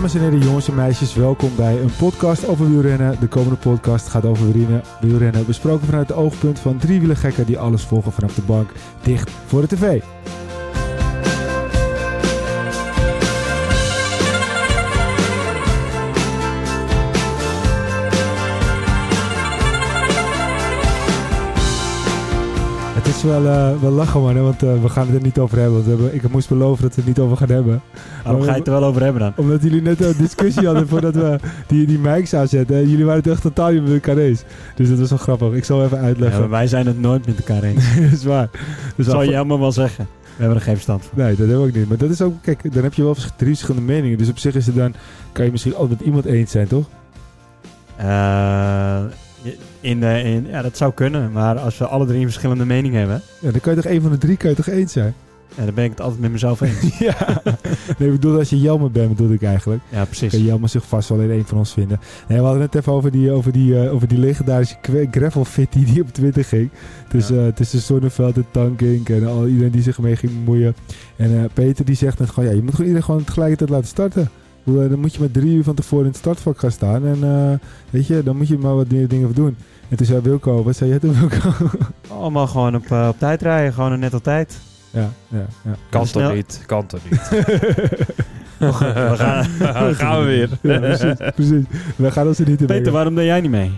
Dames en heren, jongens en meisjes, welkom bij een podcast over wielrennen. De komende podcast gaat over wielrennen, wielrennen besproken vanuit het oogpunt van drie wielergekken die alles volgen vanaf de bank, dicht voor de tv. Is wel, eh, wel lachen man, hè, want eh, we gaan het er niet over hebben. Want we hebben, ik moest beloven dat we het niet over gaan hebben. Waarom ga je het er wel over hebben dan? Omdat jullie net een discussie hadden voordat we die, die mics aanzetten. En jullie waren het echt totaal niet met elkaar eens. Dus dat was wel grappig. Ik zal even Ja, uitleggen. maar wij zijn het nooit met elkaar eens. dat is waar. Dat Dus zal je helemaal wel zeggen. We hebben er geen verstand van. Nee, dat hebben we ook niet. Maar dat is ook, kijk, dan heb je wel drie verschillende meningen. Dus op zich is het dan, kan je misschien altijd met iemand eens zijn, toch? Eh, in de, in, ja, dat zou kunnen. Maar als we alle drie een verschillende mening hebben... Ja, dan kan je toch één van de drie kan je toch eens zijn? Ja, dan ben ik het altijd met mezelf eens. ja. Nee, ik bedoel, als je Jelmer bent, bedoel ik eigenlijk. ja, precies. Kan Jelmer zich vast wel in één van ons vinden. Nee, we hadden het even over die, over die, eh, over die legendarische gravel fit die, die op Twitter ging. Tussen, eh, tussen Zonneveld en Tankink en al iedereen die zich mee ging bemoeien. En eh, Peter die zegt net gewoon, ja, je moet gewoon iedereen gewoon tegelijkertijd laten starten. Dan moet je met drie uur van tevoren in het startvak gaan staan. En eh, weet je, dan moet je maar wat meer dingen doen. En toen zei Wilco, wat zei jij toen Wilco? Allemaal gewoon op, eh, op tijd rijden. Gewoon net op tijd. ja, ja, ja. Kan Snel. toch niet, kan toch niet. We gaan, gaan we weer. Ja, precies, precies. We gaan ons er niet in Peter, waarom deed jij niet mee?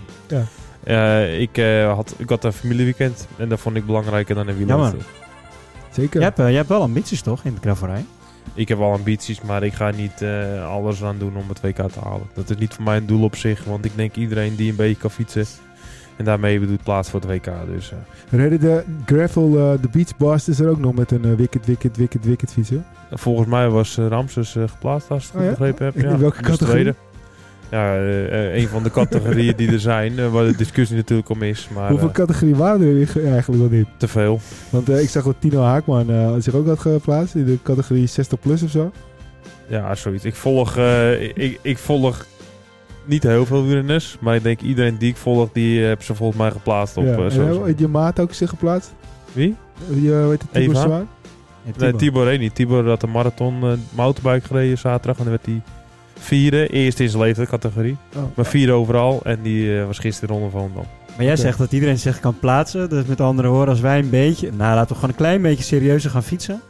Eh, ik, eh, had, ik had een familieweekend en dat vond ik belangrijker dan een wielerwedstrijd. Zeker. Je hebt, je hebt wel ambities toch in de gravelrij? Ik heb wel ambities, maar ik ga niet eh, alles aan doen om het WK te halen. Dat is niet voor mij een doel op zich, want ik denk iedereen die een beetje kan fietsen en daarmee bedoelt plaats voor het WK. Dus eh, Reden de gravel, eh, de Beach Blasters er ook nog met een wicked, wicked, wicked, wicked fietsen? volgens mij was Ramses geplaatst, als ik het Oh ja? goed begrepen heb. In Ja, welke die was categorie? Ja, eh, een van de categorieën die er zijn, eh, waar de discussie natuurlijk om is. Maar Hoeveel eh, categorieën waren er eigenlijk wel niet? te veel. Want ik zag dat Tino Haakman eh, zich ook had geplaatst in de categorie 60 plus of zo. Ja, zoiets. Ik volg, eh, ik, ik volg niet heel veel wielrenners, maar ik denk iedereen die ik volg, die hebben ze volgens mij geplaatst op ja. en je maat ook zich geplaatst? Wie? Wie, eh, weet het, Tibor Eva? Zwaan? Nee, Tibor heet niet. Tibor had een marathon eh, mountainbike gereden zaterdag en dan werd hij vierde, eerst in zijn leeftijdscategorie, Oh. maar vierde overal en die eh, was gisteren ronde van dan. Maar jij zegt dat iedereen zich kan plaatsen. Dus met andere woorden, als wij een beetje... Nou, laten we gewoon een klein beetje serieuzer gaan fietsen.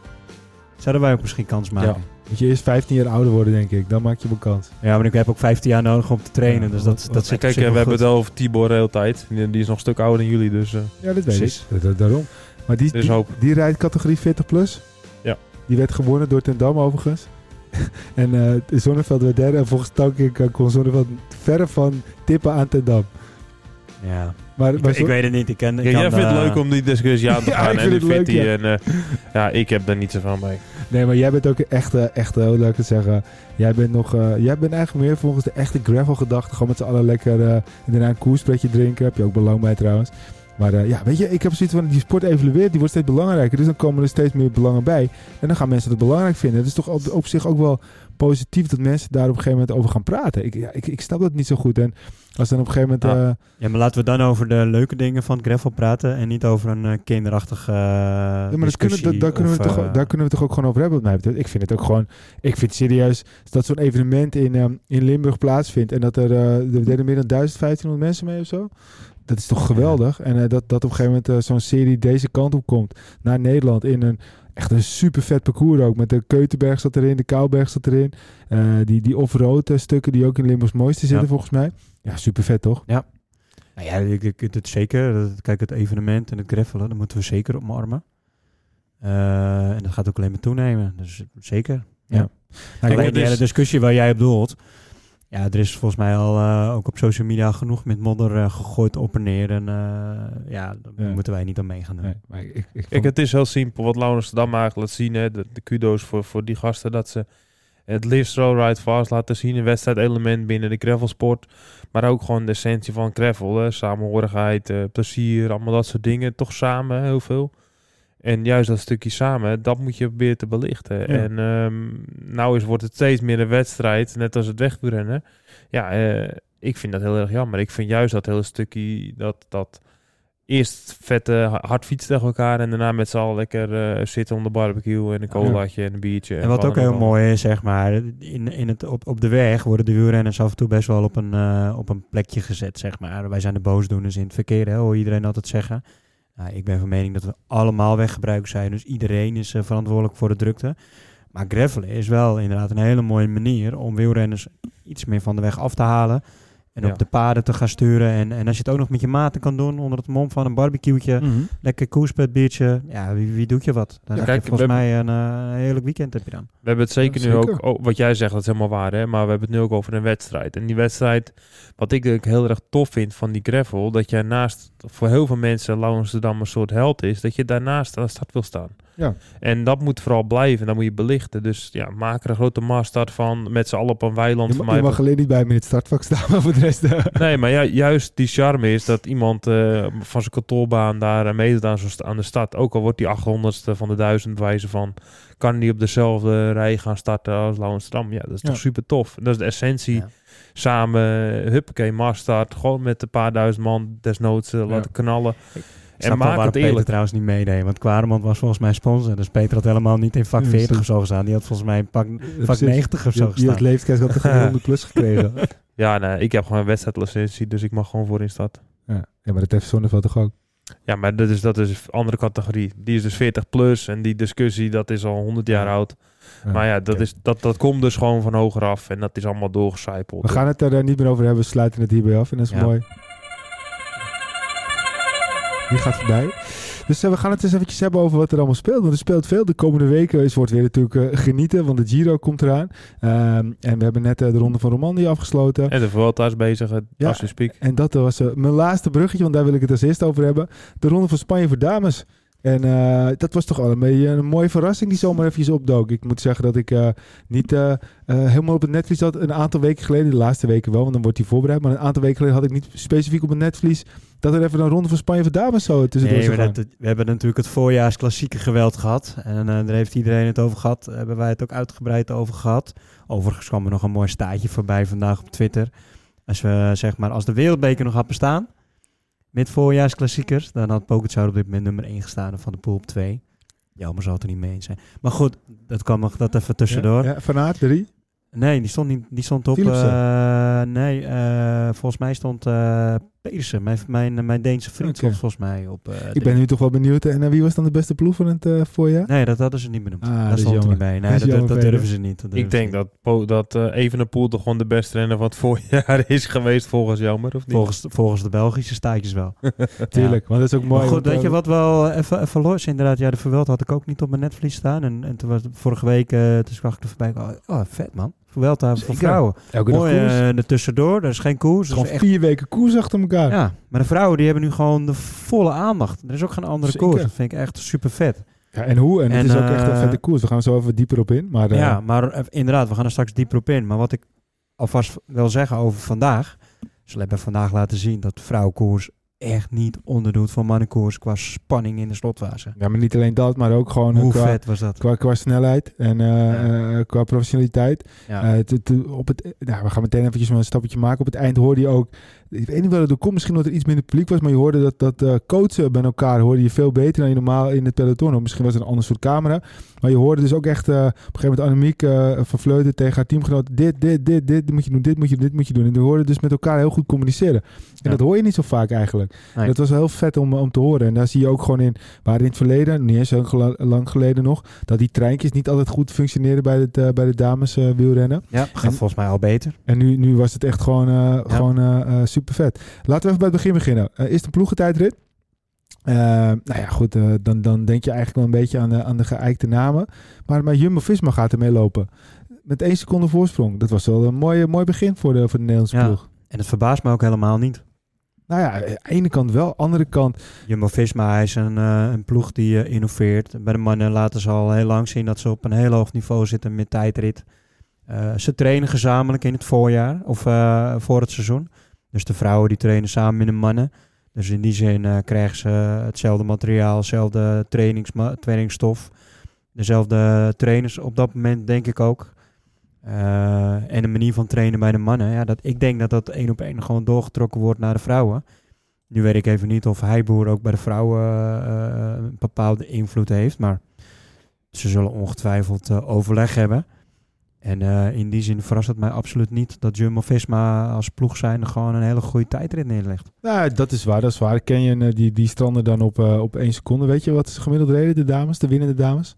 Zouden wij ook misschien kans maken. Ja. Moet je eerst 15 jaar ouder worden, denk ik. Dan maak je wel kans. Ja, maar ik heb ook 15 jaar nodig om te trainen. Ja, dus dat, dat zit Kijk, eh, we hebben het over Tibor de hele tijd. Die, is nog een stuk ouder dan jullie, dus eh, Ja, dat weet ik. Daarom. Maar die, is die, rijdt categorie 40 plus. Ja. Die werd gewonnen door Ten Dam overigens. en eh Zonneveld werd derde. En volgens Tankink eh, kon Zonneveld verre van tippen aan Ten Dam. Ja. Maar, Ik, maar ik Zon- weet het niet. Ik ken, ik Ja, jij vindt het eh, leuk om die discussie aan te Ja, gaan ik en vind die het leuk, vindt ja. hij. En, eh, ja, ik heb daar niet zoveel mee. Nee, maar jij bent ook een echte, echte, hoe laat ik het zeggen. Jij bent nog, eh, jij bent eigenlijk meer volgens de echte gravel gedachte. Gewoon met z'n allen lekker eh, en daarna een koerspretje drinken. Heb je ook belang bij trouwens. Maar eh, ja, weet je, ik heb zoiets van, die sport evolueert, die wordt steeds belangrijker. Dus dan komen er steeds meer belangen bij. En dan gaan mensen het belangrijk vinden. Het is toch op, op zich ook wel positief dat mensen daar op een gegeven moment over gaan praten. Ik, ja, ik, ik snap dat niet zo goed. En als dan op een gegeven moment... Ja. eh, Ja, maar laten we dan over de leuke dingen van het gravel praten. En niet over een eh, kinderachtige uh, Ja, maar dat kunnen, dat, daar, kunnen we toch, daar kunnen we toch ook gewoon over hebben wat mij betreft. Ik vind het ook gewoon... Ik vind serieus dat zo'n evenement in, ehm, in Limburg plaatsvindt... en dat er, er deden meer dan 1500 mensen mee of zo. Dat is toch geweldig? En eh, dat, dat op een gegeven moment eh, zo'n serie deze kant op komt... naar Nederland in een echt een super vet parcours ook. Met de Keutenberg zat erin, de Kouwberg zat erin. eh, die die off-road stukken die ook in Limburgs mooiste zitten Ja. volgens mij. Ja, super vet toch? Nou ja, ik, ik, het zeker. Kijk, het evenement en het gravelen, dat moeten we zeker omarmen. Eh, en dat gaat ook alleen maar toenemen. Dus zeker. Ja. Nou, Kijk, weet die dus- hele discussie waar jij op doelt. Ja, er is volgens mij al eh, ook op social media genoeg met modder eh, gegooid op en neer. En eh, ja, daar Ja. moeten wij niet aan meegaan. doen. nee, maar ik, ik, het is heel simpel. Wat Laurens Dam eigenlijk laat zien. Hè, de, de kudo's voor, voor die gasten. Dat ze het live slow ride fast laten zien. Een wedstrijdelement binnen de gravelsport. Maar ook gewoon de essentie van gravel. Hè, samenhorigheid, eh, plezier, allemaal dat soort dingen. Toch samen hè, heel veel. En juist dat stukje samen, dat moet je proberen te belichten. En ehm, nou is, wordt het steeds meer een wedstrijd, net als het wegrennen. Ja, eh, ik vind dat heel erg jammer. Ik vind juist dat hele stukje, dat, dat eerst vette hard fietsen tegen elkaar en daarna met z'n allen lekker eh, zitten om de barbecue en een colaatje en een biertje. En wat wat ook heel mooi is, zeg maar, in, in het, op, op de weg worden de wielrenners af en toe best wel op een, eh, op een plekje gezet, zeg maar. Wij zijn de boosdoeners in het verkeer, hè, hoor iedereen altijd zeggen. Nou, ik ben van mening dat we allemaal weggebruikers zijn, dus iedereen is eh, verantwoordelijk voor de drukte. Maar gravelen is wel inderdaad een hele mooie manier om wielrenners iets meer van de weg af te halen. En Ja. op de paden te gaan sturen. En, en als je het ook nog met je maten kan doen onder het mom van een barbecueetje. Mhm. Lekker koerspetbiertje. Ja, wie, wie doet je wat? Dan Ja, heb kijk, je volgens mij een eh, heerlijk weekend heb je dan. We hebben het zeker Ja, nu zeker. ook, oh, wat jij zegt, dat is helemaal waar, hè? maar we hebben het nu ook over een wedstrijd. En die wedstrijd, wat ik ook heel erg tof vind van die gravel, dat jij naast, voor heel veel mensen, Lau Amsterdam een soort held is, dat je daarnaast aan de start wil staan. Ja. En dat moet vooral blijven, en dat moet je belichten. Dus ja, maak er een grote maastart van, met z'n allen op een weiland. Je, voor ma- mij je mag alleen niet bij me in het startvak staan, maar voor de rest... eh, Nee, maar ja, juist die charme is dat iemand eh, van zijn kantoorbaan daar uh, meedoet aan, aan de start. Ook al wordt die 800ste van de duizend wijze van, kan die op dezelfde rij gaan starten als Lau Amsterdam. Ja, dat is Ja. toch super tof. Dat is de essentie. Ja. Samen, huppakee, maastart. Gewoon met een paar duizend man desnoods laten knallen. En maak het Peter eerlijk. trouwens niet meedeed. Want Kwaremond was volgens mij sponsor. Dus Peter had helemaal niet in vak Ja, 40 zo. of zo gestaan. Die had volgens mij in pak, vak precies. 90 of zo je gestaan. had leeftijd had de 100 plus gekregen. Ja, nee, ik heb gewoon een wedstrijdlicentie, dus ik mag gewoon voorin starten. ja. ja, maar dat heeft Zonneveld toch ook? Ja, maar dat is, dat is een andere categorie. Die is dus 40 plus en die discussie, dat is al 100 jaar oud. maar ja, dat, is, dat, dat komt dus gewoon van hoger af en dat is allemaal doorgecijpeld. We gaan het er eh, niet meer over hebben, we sluiten het hierbij af en dat is Ja. mooi. Die gaat voorbij. Dus eh, we gaan het eens eventjes hebben over wat er allemaal speelt. Want er speelt veel. De komende weken is, wordt weer natuurlijk eh, genieten, want de Giro komt eraan. Ehm, en we hebben net eh, de Ronde van Romandie afgesloten. En de Vuelta is bezig, Ja. als je speak. En dat was mijn laatste bruggetje, want daar wil ik het als eerste over hebben. De Ronde van Spanje voor dames. En eh, dat was toch al een beetje een mooie verrassing die zomaar eventjes opdook. Ik moet zeggen dat ik eh, niet eh, helemaal op het netvlies had. Een aantal weken geleden, de laatste weken wel, want dan wordt die voorbereid. Maar een aantal weken geleden had ik niet specifiek op het netvlies dat er even een Ronde van Spanje voor dames zo tussendoor Nee, zou dat, we hebben natuurlijk het voorjaarsklassieke geweld gehad. En daar heeft iedereen het over gehad. Daar hebben wij het ook uitgebreid over gehad. Overigens kwam er nog een mooi staartje voorbij vandaag op Twitter. Als, we, zeg maar, als de wereldbeker nog had bestaan met voorjaarsklassiekers, dan had Pogacar op dit moment nummer 1 gestaan en van de pool op 2. Ja, maar zou het er niet mee eens zijn. Maar goed, dat kwam nog dat even tussendoor. Ja, ja, Van Aert, drie. Nee, die stond, niet, die stond op... Eh, nee, eh, volgens mij stond eh Pedersen, mijn, mijn, mijn Deense vriend, stond volgens mij op... eh, Ik ben nu toch wel benieuwd. En eh, wie was dan de beste ploeg van het eh, voorjaar? Nee, dat hadden ze niet benoemd. Ah, dat stond er niet bij. Dat Nee, dat, dat, jammer, durven ze niet. durven Ik denk niet. dat, dat eh Evenepoel toch gewoon de beste renner van het voorjaar is geweest volgens jou, maar of niet? Volgens, volgens de Belgische staatjes wel. Tuurlijk, want dat is ook mooi. maar goed, weet je wat wel even, even los? Inderdaad, ja, de Verweld had ik ook niet op mijn netvlies staan. En, en toen was het vorige week, toen zag ik er voorbij. Oh, oh, vet man. Verweld voor vrouwen. Elke Mooi koers. eh er tussendoor. Er is geen koers. Gewoon echt, vier weken koers achter elkaar. ja, maar de vrouwen die hebben nu gewoon de volle aandacht. Er is ook geen andere Zeker. koers. Dat vind ik echt super vet. Ja, en hoe? En, het En, is ook echt een eh, vette koers. We gaan zo even dieper op in. Maar eh, Ja, maar eh, inderdaad, we gaan er straks dieper op in. Maar wat ik alvast wil zeggen over vandaag. Ze hebben vandaag laten zien dat vrouwenkoers echt niet onderdoet van mannenkoers qua spanning in de slotfase. ja, maar niet alleen dat, maar ook gewoon Hoe qua, vet was dat? qua, qua snelheid en eh, eh, qua professionaliteit. Ja. Het- het- op het, nou, we gaan meteen eventjes een stapje maken. Op het eind hoorde je ook... Ik weet niet wel, dat komt misschien omdat er iets minder publiek was, maar je hoorde dat, dat coachen bij elkaar hoorde je veel beter dan je normaal in het peloton. Of misschien was het een ander soort camera. Maar je hoorde dus ook echt op een gegeven moment Annemiek van Vleuten tegen haar teamgenoot. Dit, dit, dit, dit moet je doen, dit moet je doen, dit moet je doen. En die hoorden dus met elkaar heel goed communiceren. En Ja. dat hoor je niet zo vaak eigenlijk. Nee. Dat was wel heel vet om, om te horen. En daar zie je ook gewoon in, waar in het verleden, niet eens heel gela- lang geleden nog, dat die treintjes niet altijd goed functioneerden bij, het, eh, bij de dames eh, wielrennen. ja, gaat En- volgens mij al beter. En nu, nu was het echt gewoon, eh gewoon super vet. Laten we even bij het begin beginnen. Eerst een ploegentijdrit. Eh nou ja, goed, dan, dan denk je eigenlijk wel een beetje aan de, aan de geëikte namen. Maar, maar Jumbo-Visma gaat ermee lopen. Met één seconde voorsprong. Dat was wel een mooi, mooi begin voor de, voor de Nederlandse Ja. ploeg. En het verbaast me ook helemaal niet. Nou ja, aan de ene kant wel, andere kant... Jumbo-Visma is een, eh, een ploeg die eh, innoveert. Bij de mannen laten ze al heel lang zien dat ze op een heel hoog niveau zitten met tijdrit. Eh, ze trainen gezamenlijk in het voorjaar of voor het seizoen. Dus de vrouwen die trainen samen met de mannen. Dus in die zin krijgen ze hetzelfde materiaal, hetzelfde trainingsstof. Dezelfde trainers op dat moment, denk ik ook. Eh, en de manier van trainen bij de mannen. Ja, dat, ik denk dat dat één op één gewoon doorgetrokken wordt naar de vrouwen. Nu weet ik even niet of Heiboer ook bij de vrouwen eh, een bepaalde invloed heeft. Maar ze zullen ongetwijfeld eh, overleg hebben. En in die zin verrast het mij absoluut niet dat Jumbo-Visma als ploeg zijn gewoon een hele goede tijdrit neerlegt. Nou, dat is waar, dat is waar. Ken je die, die stranden dan op, op één seconde? Weet je wat ze gemiddeld reden, de dames, de winnende dames?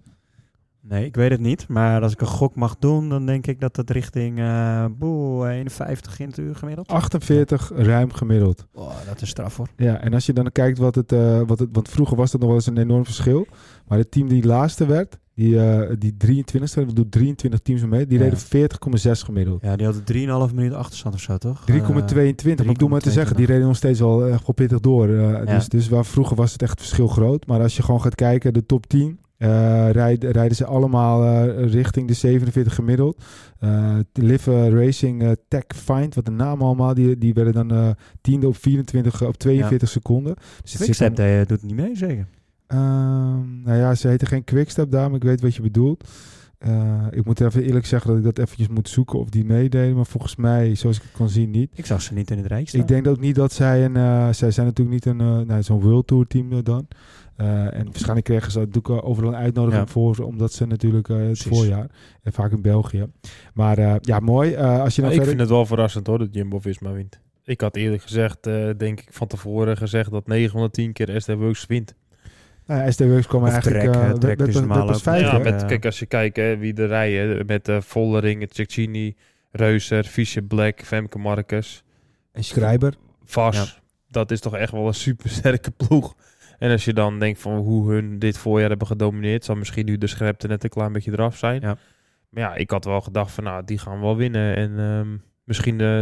Nee, ik weet het niet. Maar als ik een gok mag doen, dan denk ik dat het richting eh boe, 51 in het uur gemiddeld. 48 ruim gemiddeld. Oh, dat is straf hoor. Ja, en als je dan kijkt wat het, eh, wat het... Want vroeger was dat nog wel eens een enorm verschil. Maar het team die laatste werd, die, eh die 23ste, we doen 23 teams mee, die Ja. reden 40,6 gemiddeld. Ja, die hadden 3,5 minuten achterstand of zo, toch? 3,22. ik doe maar te zeggen, die reden nog steeds wel echt wel pittig door. Ja. dus, dus waar vroeger was het echt verschil groot. Maar als je gewoon gaat kijken, de top 10 eh, rijden, rijden ze allemaal eh, richting de 47 gemiddeld. Eh Live Racing Tech Find, wat de naam allemaal, die, die werden dan tiende op 24 op 42 seconden. Dus Quickstep eh, doet niet mee, zeker? Ehm, nou ja, ze heten geen Quickstep daar, maar ik weet wat je bedoelt. Ik moet even eerlijk zeggen dat ik dat eventjes moet zoeken of die meededen. Maar volgens mij, zoals ik het kon zien, niet. Ik zag ze niet in het staan. Ik denk ook niet dat zij een... zij zijn natuurlijk niet een... nou, zo'n World Tour team dan. Eh, en waarschijnlijk kregen ze wel overal een uitnodiging Ja. voor. Omdat ze natuurlijk eh, het Precies. voorjaar. En vaak in België. Maar eh, ja, mooi. Eh, als je dan ik verder... vind het wel verrassend hoor, dat Jumbo-Visma wint. Ik had eerlijk gezegd, eh, denk ik van tevoren gezegd dat 9 van de 10 keer SD Works wint. Nou ja, SD Works kwam eigenlijk... Trek, eh, ook- vijfde, ja, met, Ja. kijk, als je kijkt hè, wie er rijden, met eh Vollering, Cecchini, Reuser, Fischer Black, Femke Marcus, En Schrijber. Vas. Dat is toch echt wel een super sterke ploeg. En als je dan denkt van hoe hun dit voorjaar hebben gedomineerd, zal misschien nu de scherpte net een klein beetje eraf zijn. Ja. Maar ja, ik had wel gedacht van nou, die gaan wel winnen. En ehm, misschien eh,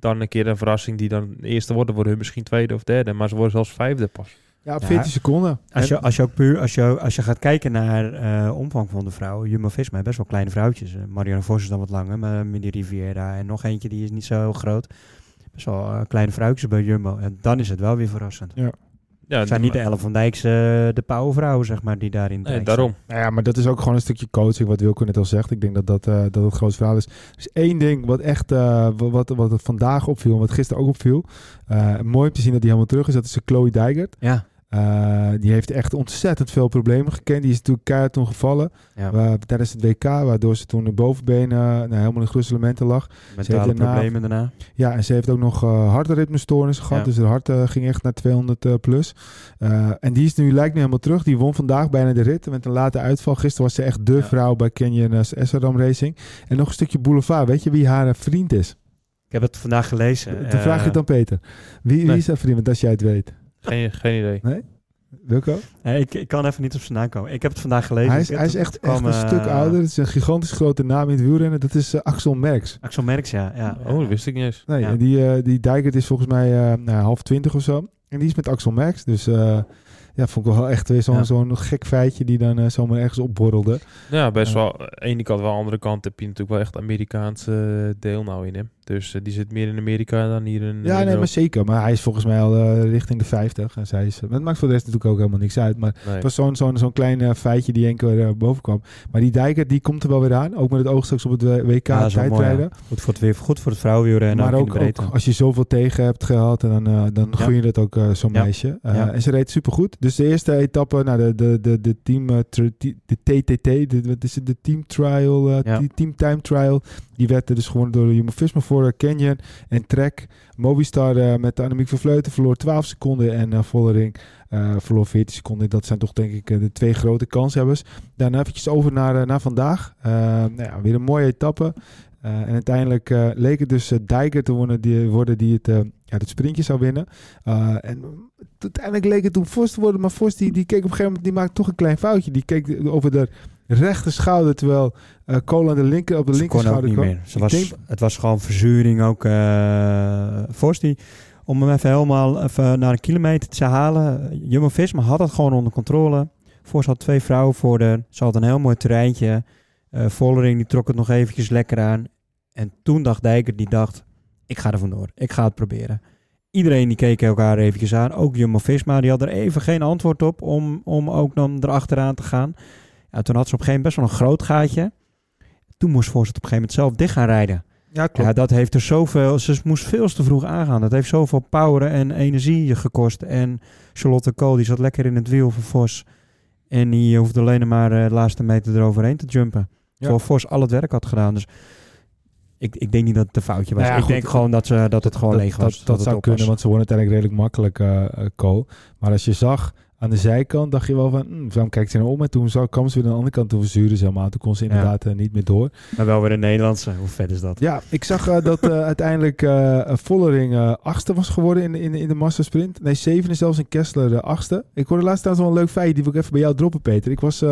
dan een keer een verrassing die dan eerste worden, worden hun misschien tweede of derde. Maar ze worden zelfs vijfde pas. Ja, op Ja. 14 seconden. Als je, als je ook puur, als je, als je gaat kijken naar eh omvang van de vrouwen, Jumbo-Visma best wel kleine vrouwtjes. Eh, Marianne Vos is dan wat langer, maar Mini Riviera en nog eentje die is niet zo groot. Best wel kleine vrouwtjes bij Jumbo. En dan is het wel weer verrassend. Ja, Het zijn niet de Ellen van Dijk's, eh, de powervrouwen, zeg maar, die daarin Nee, daarom. Nou ja, maar dat is ook gewoon een stukje coaching, wat Wilco net al zegt. Ik denk dat dat, eh, dat het groot verhaal is. Dus één ding wat echt, eh, wa- wat, wat het vandaag opviel, en wat gisteren ook opviel. eh, mooi om te zien dat hij helemaal terug is. Dat is de Chloe Dijkert. Ja, Eh, die heeft echt ontzettend veel problemen gekend. Die is natuurlijk keihard toen gevallen ja. eh, tijdens het WK, waardoor ze toen de bovenbenen eh, nou, helemaal in gruzelementen lag. mentale heeft daarna- problemen daarna. Ja, en ze heeft ook nog uh, hartritmestoornissen gehad. Ja. Dus haar hart eh, ging echt naar 200 eh, plus. Eh, en die is nu, lijkt nu helemaal terug. Die won vandaag bijna de rit met een late uitval. Gisteren was ze echt de Ja. vrouw bij Canyon SRAM Racing. En nog een stukje boulevard. Weet je wie haar eh, vriend is? Ik heb het vandaag gelezen. Dan vraag je Eh, het dan Peter. Wie, is haar vriend? Want als jij het weet. Geen, geen idee. Wilco? eh, ik, ik kan even niet op zijn naam komen. Ik heb het vandaag gelezen. Hij is, hij is echt, kwam, echt een stuk eh, ouder. Het is een gigantisch grote naam in het wielrennen. Dat is eh, Axel Merckx. Axel Merckx, ja. ja. Oh, dat wist ik niet eens. Nee, Ja. die, eh die Dijkert is volgens mij eh, nou, half twintig of zo. En die is met Axel Merckx. Dus eh, ja, vond ik wel echt weer zo'n Ja. zo'n gek feitje die dan zomaar ergens opborrelde. Ja, best wel. Aan de ene kant wel, aan de andere kant heb je natuurlijk wel echt Amerikaanse deel nou in hem. Dus eh, die zit meer in Amerika dan hier in Ja, in nee, maar zeker. Maar hij is volgens mij al eh, richting de 50. En zij is, maar het maakt voor de rest natuurlijk ook helemaal niks uit. Maar Nee. het was zo'n zo'n zo'n klein eh, feitje die één keer eh, boven kwam. Maar die Dijker, die komt er wel weer aan. Ook met het oog straks op het eh, WK Ja, tijdrijden. ja. Goed voor het weer, goed voor het vrouwenwielrennen. maar ook, de als je zoveel tegen hebt gehad, dan, eh, dan Ja. gun je dat ook eh, zo'n Ja. meisje. Eh, Ja. En ze reed supergoed. Dus de eerste etappe, nou, de, de, de, de team, eh, de TTT, de, wat is het, de team trial, eh, Ja. die team time trial, die werd er dus gewonnen door Jumbo-Visma voor Canyon en Trek. Movistar eh, met Annemiek van Vleuten verloor 12 seconden en eh Vollering eh, verloor 14 seconden. Dat zijn toch denk ik de twee grote kanshebbers. Daarna eventjes over naar, naar vandaag. Nou ja, weer een mooie etappe. En uiteindelijk eh, leek het dus uh, Dijker te worden die, worden die het, ja, sprintje zou winnen. Uh, en uiteindelijk leek het toen Vos te worden. Maar Vos die, die keek op een gegeven moment, die maakte toch een klein foutje. Die keek over de rechter schouder, terwijl uh, Cole aan de linker, op de Ze linker kon ook schouder niet kwam. meer. Ze was, denk- Het was gewoon verzuring ook. eh Vos die, om hem even helemaal even naar een kilometer te halen. Jumbo-Visma had het gewoon onder controle. Vos had twee vrouwen voor de. Ze had een heel mooi terreintje. Uh, Vollering die trok het nog eventjes lekker aan. En toen dacht Dijker, die dacht, ik ga er vandoor. Ik ga het proberen. Iedereen die keek elkaar eventjes aan. Ook Jumbo-Visma, die had er even geen antwoord op om, om ook dan erachteraan te gaan. Ja, toen had ze op een gegeven moment best wel een groot gaatje. Toen moest Vos het op een gegeven moment zelf dicht gaan rijden. Ja, klopt. Ja, dat heeft er zoveel... Ze moest veel te vroeg aangaan. Dat heeft zoveel power en energie gekost. En Charlotte Kool, die zat lekker in het wiel van Vos. En die hoefde alleen maar eh, de laatste meter eroverheen te jumpen. Ja. Terwijl Vos al het werk had gedaan. Dus ik, ik denk niet dat het een foutje was. Nou ja, ik goed, denk gewoon dat, ze, dat het gewoon dat, leeg was. Dat, dat, het zou kunnen, was. want ze wonnen uiteindelijk redelijk makkelijk Ko. Maar als je zag aan de zijkant, dacht je wel van, hm, waarom kijkt ze nou om? En toen zag, kwam ze weer aan de andere kant, toen verzuurde ze helemaal. Toen kon ze Ja. inderdaad eh, niet meer door. Maar wel weer een Nederlandse. Hoe vet is dat? Ja, ik zag eh, dat eh, uiteindelijk eh Vollering eh, achtste was geworden in, in, in de massasprint. Nee, zevende zelfs in Kessler de achtste. Ik hoorde laatst trouwens wel een leuk feit, die wil ik even bij jou droppen, Peter. Ik was uh,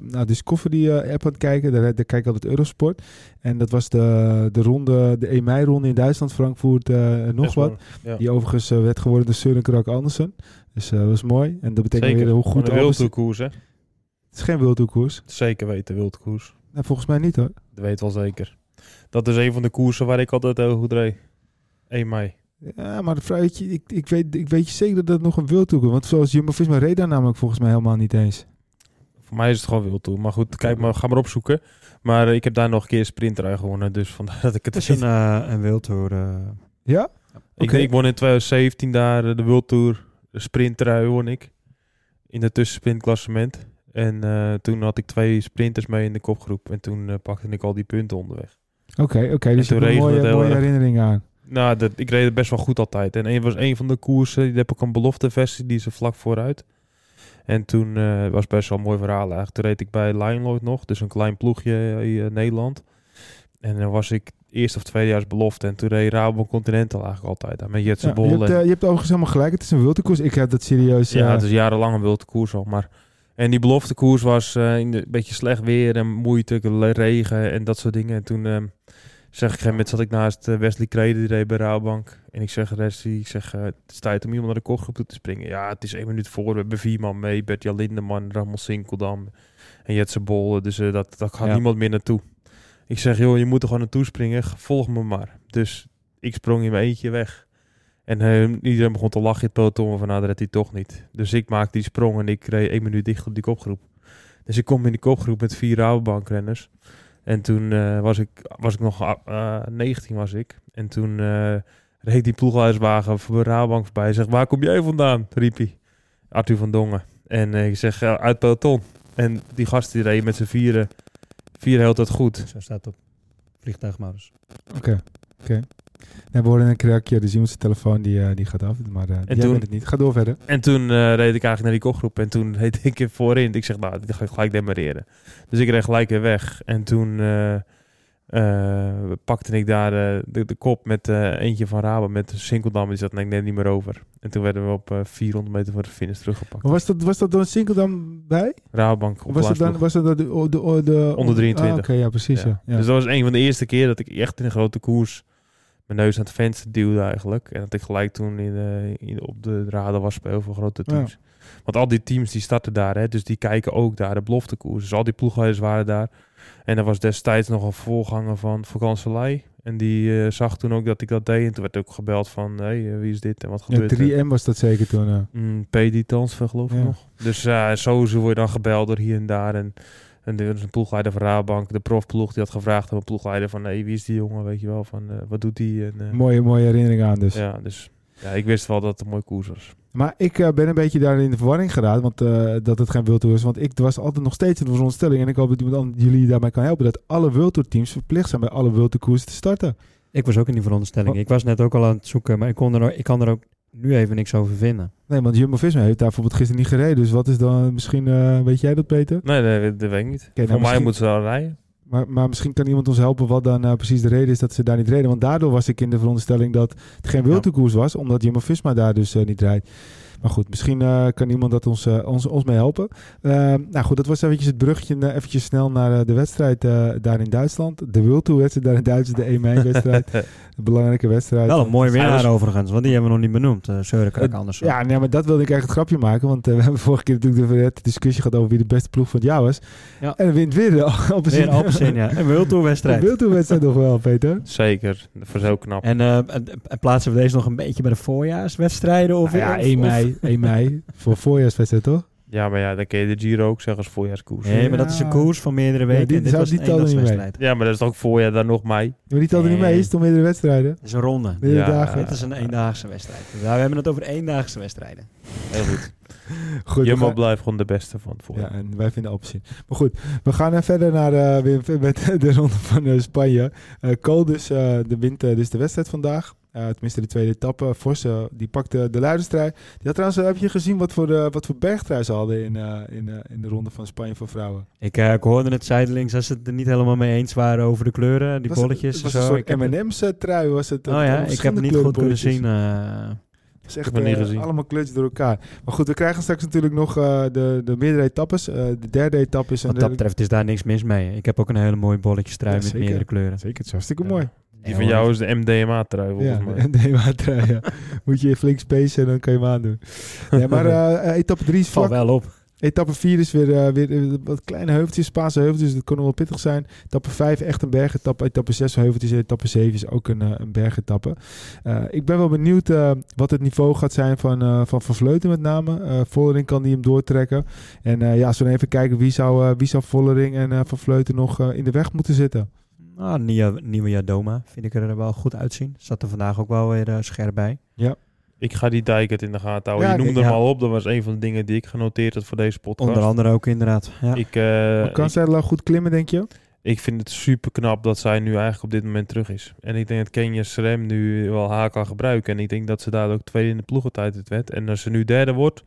naar Discovery uh, app aan het kijken, daar, daar kijk ik altijd Eurosport. En dat was de, de ronde, de 1 mei ronde in Duitsland, Frankfurt, uh, nog wat. Ja. Die overigens uh, werd geworden door Søren Krak Andersen. Dus uh, dat was mooi. En dat betekent Zeker. weer hoe goed een wildtoekoers, hè? Het is geen wildtoekoers. Zeker weten, wildkoers. Nou, volgens mij niet hoor. Dat weet wel zeker. Dat is een van de koersen waar ik altijd heel goed reed. 1 mei. Ja, maar weet je, ik, ik, weet, ik weet je zeker dat dat nog een wildtoer is. Want zoals Jumbo-Visma reed daar namelijk volgens mij helemaal niet eens. Voor mij is het gewoon wildtoer. Maar goed, kijk maar, ga maar opzoeken. Maar ik heb daar nog een keer sprinter gewonnen. Dus vandaar dat ik het Het is een, uh, een wildtour. Uh... Ja? Ik, okay. ik won in 2017 daar de wildtour. De sprintrui won ik. In het tussensprintklassement. En uh, toen had ik twee sprinters mee in de kopgroep. En toen uh, pakte ik al die punten onderweg. Oké, okay, okay, dus je hebt een mooie, mooie herinnering aan. Nou, dat, ik reed het best wel goed altijd. En een was een van de koersen, die heb ik een belofteversie, die is er vlak vooruit. En toen uh, was best wel een mooi verhaal eigenlijk. Toen reed ik bij Lijnlood nog, dus een klein ploegje in Nederland. En dan was ik eerst of tweedejaars belofte. En toen reed Rabobank Continental eigenlijk altijd. Met Jetse ja, Bol. Je hebt, uh, je hebt overigens helemaal gelijk. Het is een wilde koers. Ik heb dat serieus... Uh... Ja, het is jarenlang een wilde koers al. Maar... En die beloftekoers was uh, in de, een beetje slecht weer en moeite, regen en dat soort dingen. En toen uh, zeg ik, een moment zat ik naast Wesley Krede, die reed bij Rabobank. En ik zeg, Wesley, ik zeg, het is tijd om iemand naar de kopgroep toe te springen. Ja, het is één minuut voor, we hebben vier man mee. Bert-Jan Lindeman, Ramon Sinkeldam en Jetse Bol. Dus dat, dat gaat ja. niemand meer naartoe. Ik zeg, joh, je moet er gewoon naartoe springen, volg me maar. Dus ik sprong in mijn eentje weg. En uh, iedereen begon te lachen in het peloton van, nou, dat redt hij toch niet. Dus ik maakte die sprong en ik reed één minuut dicht op die kopgroep. Dus ik kom in die kopgroep met vier Rabobankrenners. En toen uh, was, ik, was ik nog uh, 19 was ik. En toen reed die ploeghuiswagen voor de Rabobank voorbij. Hij zegt, waar kom jij vandaan? riep hij. Arthur van Dongen. En ik zeg, uit peloton. En die gast die reed met z'n vieren, vieren heel tijd goed. Zo staat het op vliegtuigmodus. Oké, okay. oké. Okay. Ja, we horen een krakje, dus iemand zijn telefoon die, uh, die gaat af. Maar uh, en toen, het niet. Ga door verder. En toen uh, reed ik eigenlijk naar die kopgroep. En toen reed ik voorin. Ik zeg, nou, dit ga ik gelijk demareren. Dus ik reed gelijk weer weg. En toen pakte ik daar de, de, kop met eentje van Rabo. Met Sinkeldam. Die zat ik neem niet meer over. En toen werden we op 400 meter voor de finish teruggepakt. Was dat, was dat door Sinkeldam bij? Rabobank. Was dat dan was dat de, de, de, de onder 23? Ah, Oké, okay, ja, precies. Ja. Ja. Ja. Dus dat was een van de eerste keer dat ik echt in een grote koers mijn neus aan het venster duwde eigenlijk. En dat ik gelijk toen in, in, op de radar was bij heel veel grote teams. Ja. Want al die teams die starten daar, hè, dus die kijken ook daar de beloftekoers. Dus al die ploeghuizen waren daar. En er was destijds nog een voorganger van Vakanselij. En die uh, zag toen ook dat ik dat deed. En toen werd ook gebeld van, hé, hey, wie is dit en wat gebeurt er? Ja, 3M was dat zeker toen. Uh. Mm, PD Transfer geloof ik ja. nog. Dus uh, sowieso word je dan gebeld door hier en daar. En en er was een ploegleider van Rabank, de profploeg, die had gevraagd aan een ploegleider van, hey, wie is die jongen, weet je wel, van, wat doet die? En, mooie, mooie herinnering aan dus. Ja, dus ja, ik wist wel dat het een mooi koers was. Maar ik uh, ben een beetje daar in de verwarring geraakt, want dat het geen wildtour is. Want ik was altijd nog steeds in de veronderstelling, en ik hoop dat iemand anders jullie daarbij kan helpen, dat alle wildtour teams verplicht zijn bij alle wildtourkoersen te starten. Ik was ook in die veronderstelling. Ik was net ook al aan het zoeken, maar ik, kon er, ik kan er ook nu even niks over vinden. Nee, want Jumbo-Visma heeft daar bijvoorbeeld gisteren niet gereden. Dus wat is dan misschien, uh, weet jij dat Peter? Nee, nee dat weet ik niet. Okay, nou, Voor mij moeten ze wel rijden. Maar, maar misschien kan iemand ons helpen wat dan uh, precies de reden is dat ze daar niet reden. Want daardoor was ik in de veronderstelling dat het geen wildtoerkoers was. Omdat Jumbo-Visma daar dus uh, niet rijdt. Maar goed, misschien uh, kan iemand dat ons, uh, ons, ons mee helpen. Uh, nou goed, dat was eventjes het bruggetje uh, eventjes snel naar de wedstrijd daar in Duitsland. De World Tour wedstrijd daar in Duitsland, de 1 mei wedstrijd. een belangrijke wedstrijd. Wel een mooi winnaar overigens, want die hebben we nog niet benoemd. Uh, Seurenkrak anders. Ja, nee, maar dat wilde ik eigenlijk het grapje maken. Want we hebben vorige keer natuurlijk de, discussie gehad over wie de beste ploeg van het jaar was. Ja. En wint weer op een Alpecin, ja. Een World Tour wedstrijd. Een World Tour wedstrijd nog wel, Peter. Zeker, dat was heel knap. En, en plaatsen we deze nog een beetje bij de voorjaarswedstrijden? Of, nou ja, 1 mei. 1 mei. Voor voorjaarswedstrijd, toch? Ja, maar ja, dan kun je de Giro ook zeggen als voorjaarskoers. Nee, maar dat is een koers van meerdere weken. die en dit zou- was die een telde niet mee. eendagswedstrijd. Ja, maar dat is ook voorjaar dan nog mei. Maar die telt er niet mee, is het om meerdere wedstrijden? Dat is een ronde. Meerdere Ja, dagen. Dit is een eendaagse wedstrijd. Ja, we hebben het over eendaagse wedstrijden. Heel goed. Goed, Jumbo gaan- blijft gewoon de beste van het voorjaar. Ja, en wij vinden opzien. Maar goed, we gaan verder naar eh, weer met de ronde van eh, Spanje. Eh Cole dus, eh, de wint eh, dus de wedstrijd vandaag. Eh, tenminste de tweede etappe. Eh, die pakte de luiderstrui. Die had trouwens, eh, heb je gezien wat voor, eh, wat voor bergtrui ze hadden in, in, in de ronde van Spanje voor vrouwen? Ik, ik hoorde het zijdelings dat ze het er niet helemaal mee eens waren over de kleuren, die was- bolletjes. Het was en een zo. soort Ik heb het- M&M's trui was het. Oh ja, ik heb het niet goed kunnen zien. Het is echt allemaal kleurtjes door elkaar. Maar goed, we krijgen straks natuurlijk nog de, de meerdere etappes. De derde etappe is... een wat dat betreft is daar niks mis mee. Ik heb ook een hele mooie bolletjestrui Ja, met meerdere kleuren. Zeker, het is hartstikke Ja. mooi. Die van jou is de MDMA-trui volgens Ja, mij. en de trui ja. Moet je flink spacen en dan kan je hem aandoen. Ja, maar eh, eh, etappe 3 is Valt vlak. wel op. Etappe 4 is weer, eh, weer wat kleine heuveltjes, Spaanse heuveltjes. Dat kon wel pittig zijn. Etappe 5 echt een bergetappe. Etappe 6 heuveltjes. En etappe 7 is ook een, eh, een bergetappe. Eh, ik ben wel benieuwd eh, wat het niveau gaat zijn van eh, Van, van Vleuten met name. Eh Vollering kan die hem doortrekken. En eh, ja, als we dan even kijken wie zou, eh, wie zou Vollering en eh, Van Vleuten nog eh, in de weg moeten zitten. Nou, nieuwe, nieuwe Jadoma vind ik er wel goed uitzien. Zat er vandaag ook wel weer eh, scherp bij. Ik ga die Dijkert in de gaten houden. Ja, je noemde ik- hem ja. al op. Dat was een van de dingen die ik genoteerd had voor deze podcast. Onder andere ook inderdaad. Ja. Ik, eh, kan ik, zij wel goed klimmen, denk je? ik vind het super knap dat zij nu eigenlijk op dit moment terug is. En ik denk dat Kenya Srem nu wel haar kan gebruiken. En ik denk dat ze daar ook tweede in de ploegentijd het werd. En als ze nu derde wordt,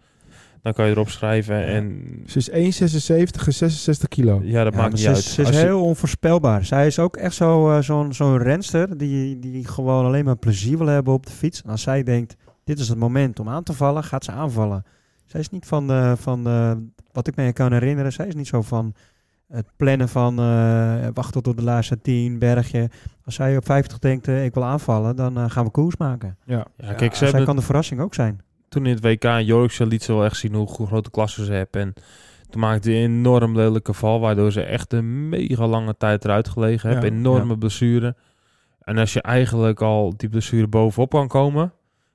dan kan je erop schrijven. En Ze is 1,76 en 66 kilo. ja, dat Ja, maakt niet ze uit. is, ze is Als je- heel onvoorspelbaar. Zij is ook echt zo, eh, zo'n zo'n renster die, die gewoon alleen maar plezier wil hebben op de fiets. En als zij denkt, dit is het moment om aan te vallen, gaat ze aanvallen. Zij is niet van, de, van de, wat ik me kan herinneren, zij is niet zo van het plannen van eh, wachten tot de laatste 10, bergje. Als zij op 50 denkt, eh, ik wil aanvallen, dan gaan we koers maken. Ja. ja, kijk, ze zij hebben kan de verrassing ook zijn. Toen in het WK in Yorkshire liet ze wel echt zien hoe grote klassen ze hebben. En toen maakte hij een enorm lelijke val, waardoor ze echt een mega lange tijd eruit gelegen hebben. Ja, Enorme blessure. En als je eigenlijk al die blessure bovenop kan komen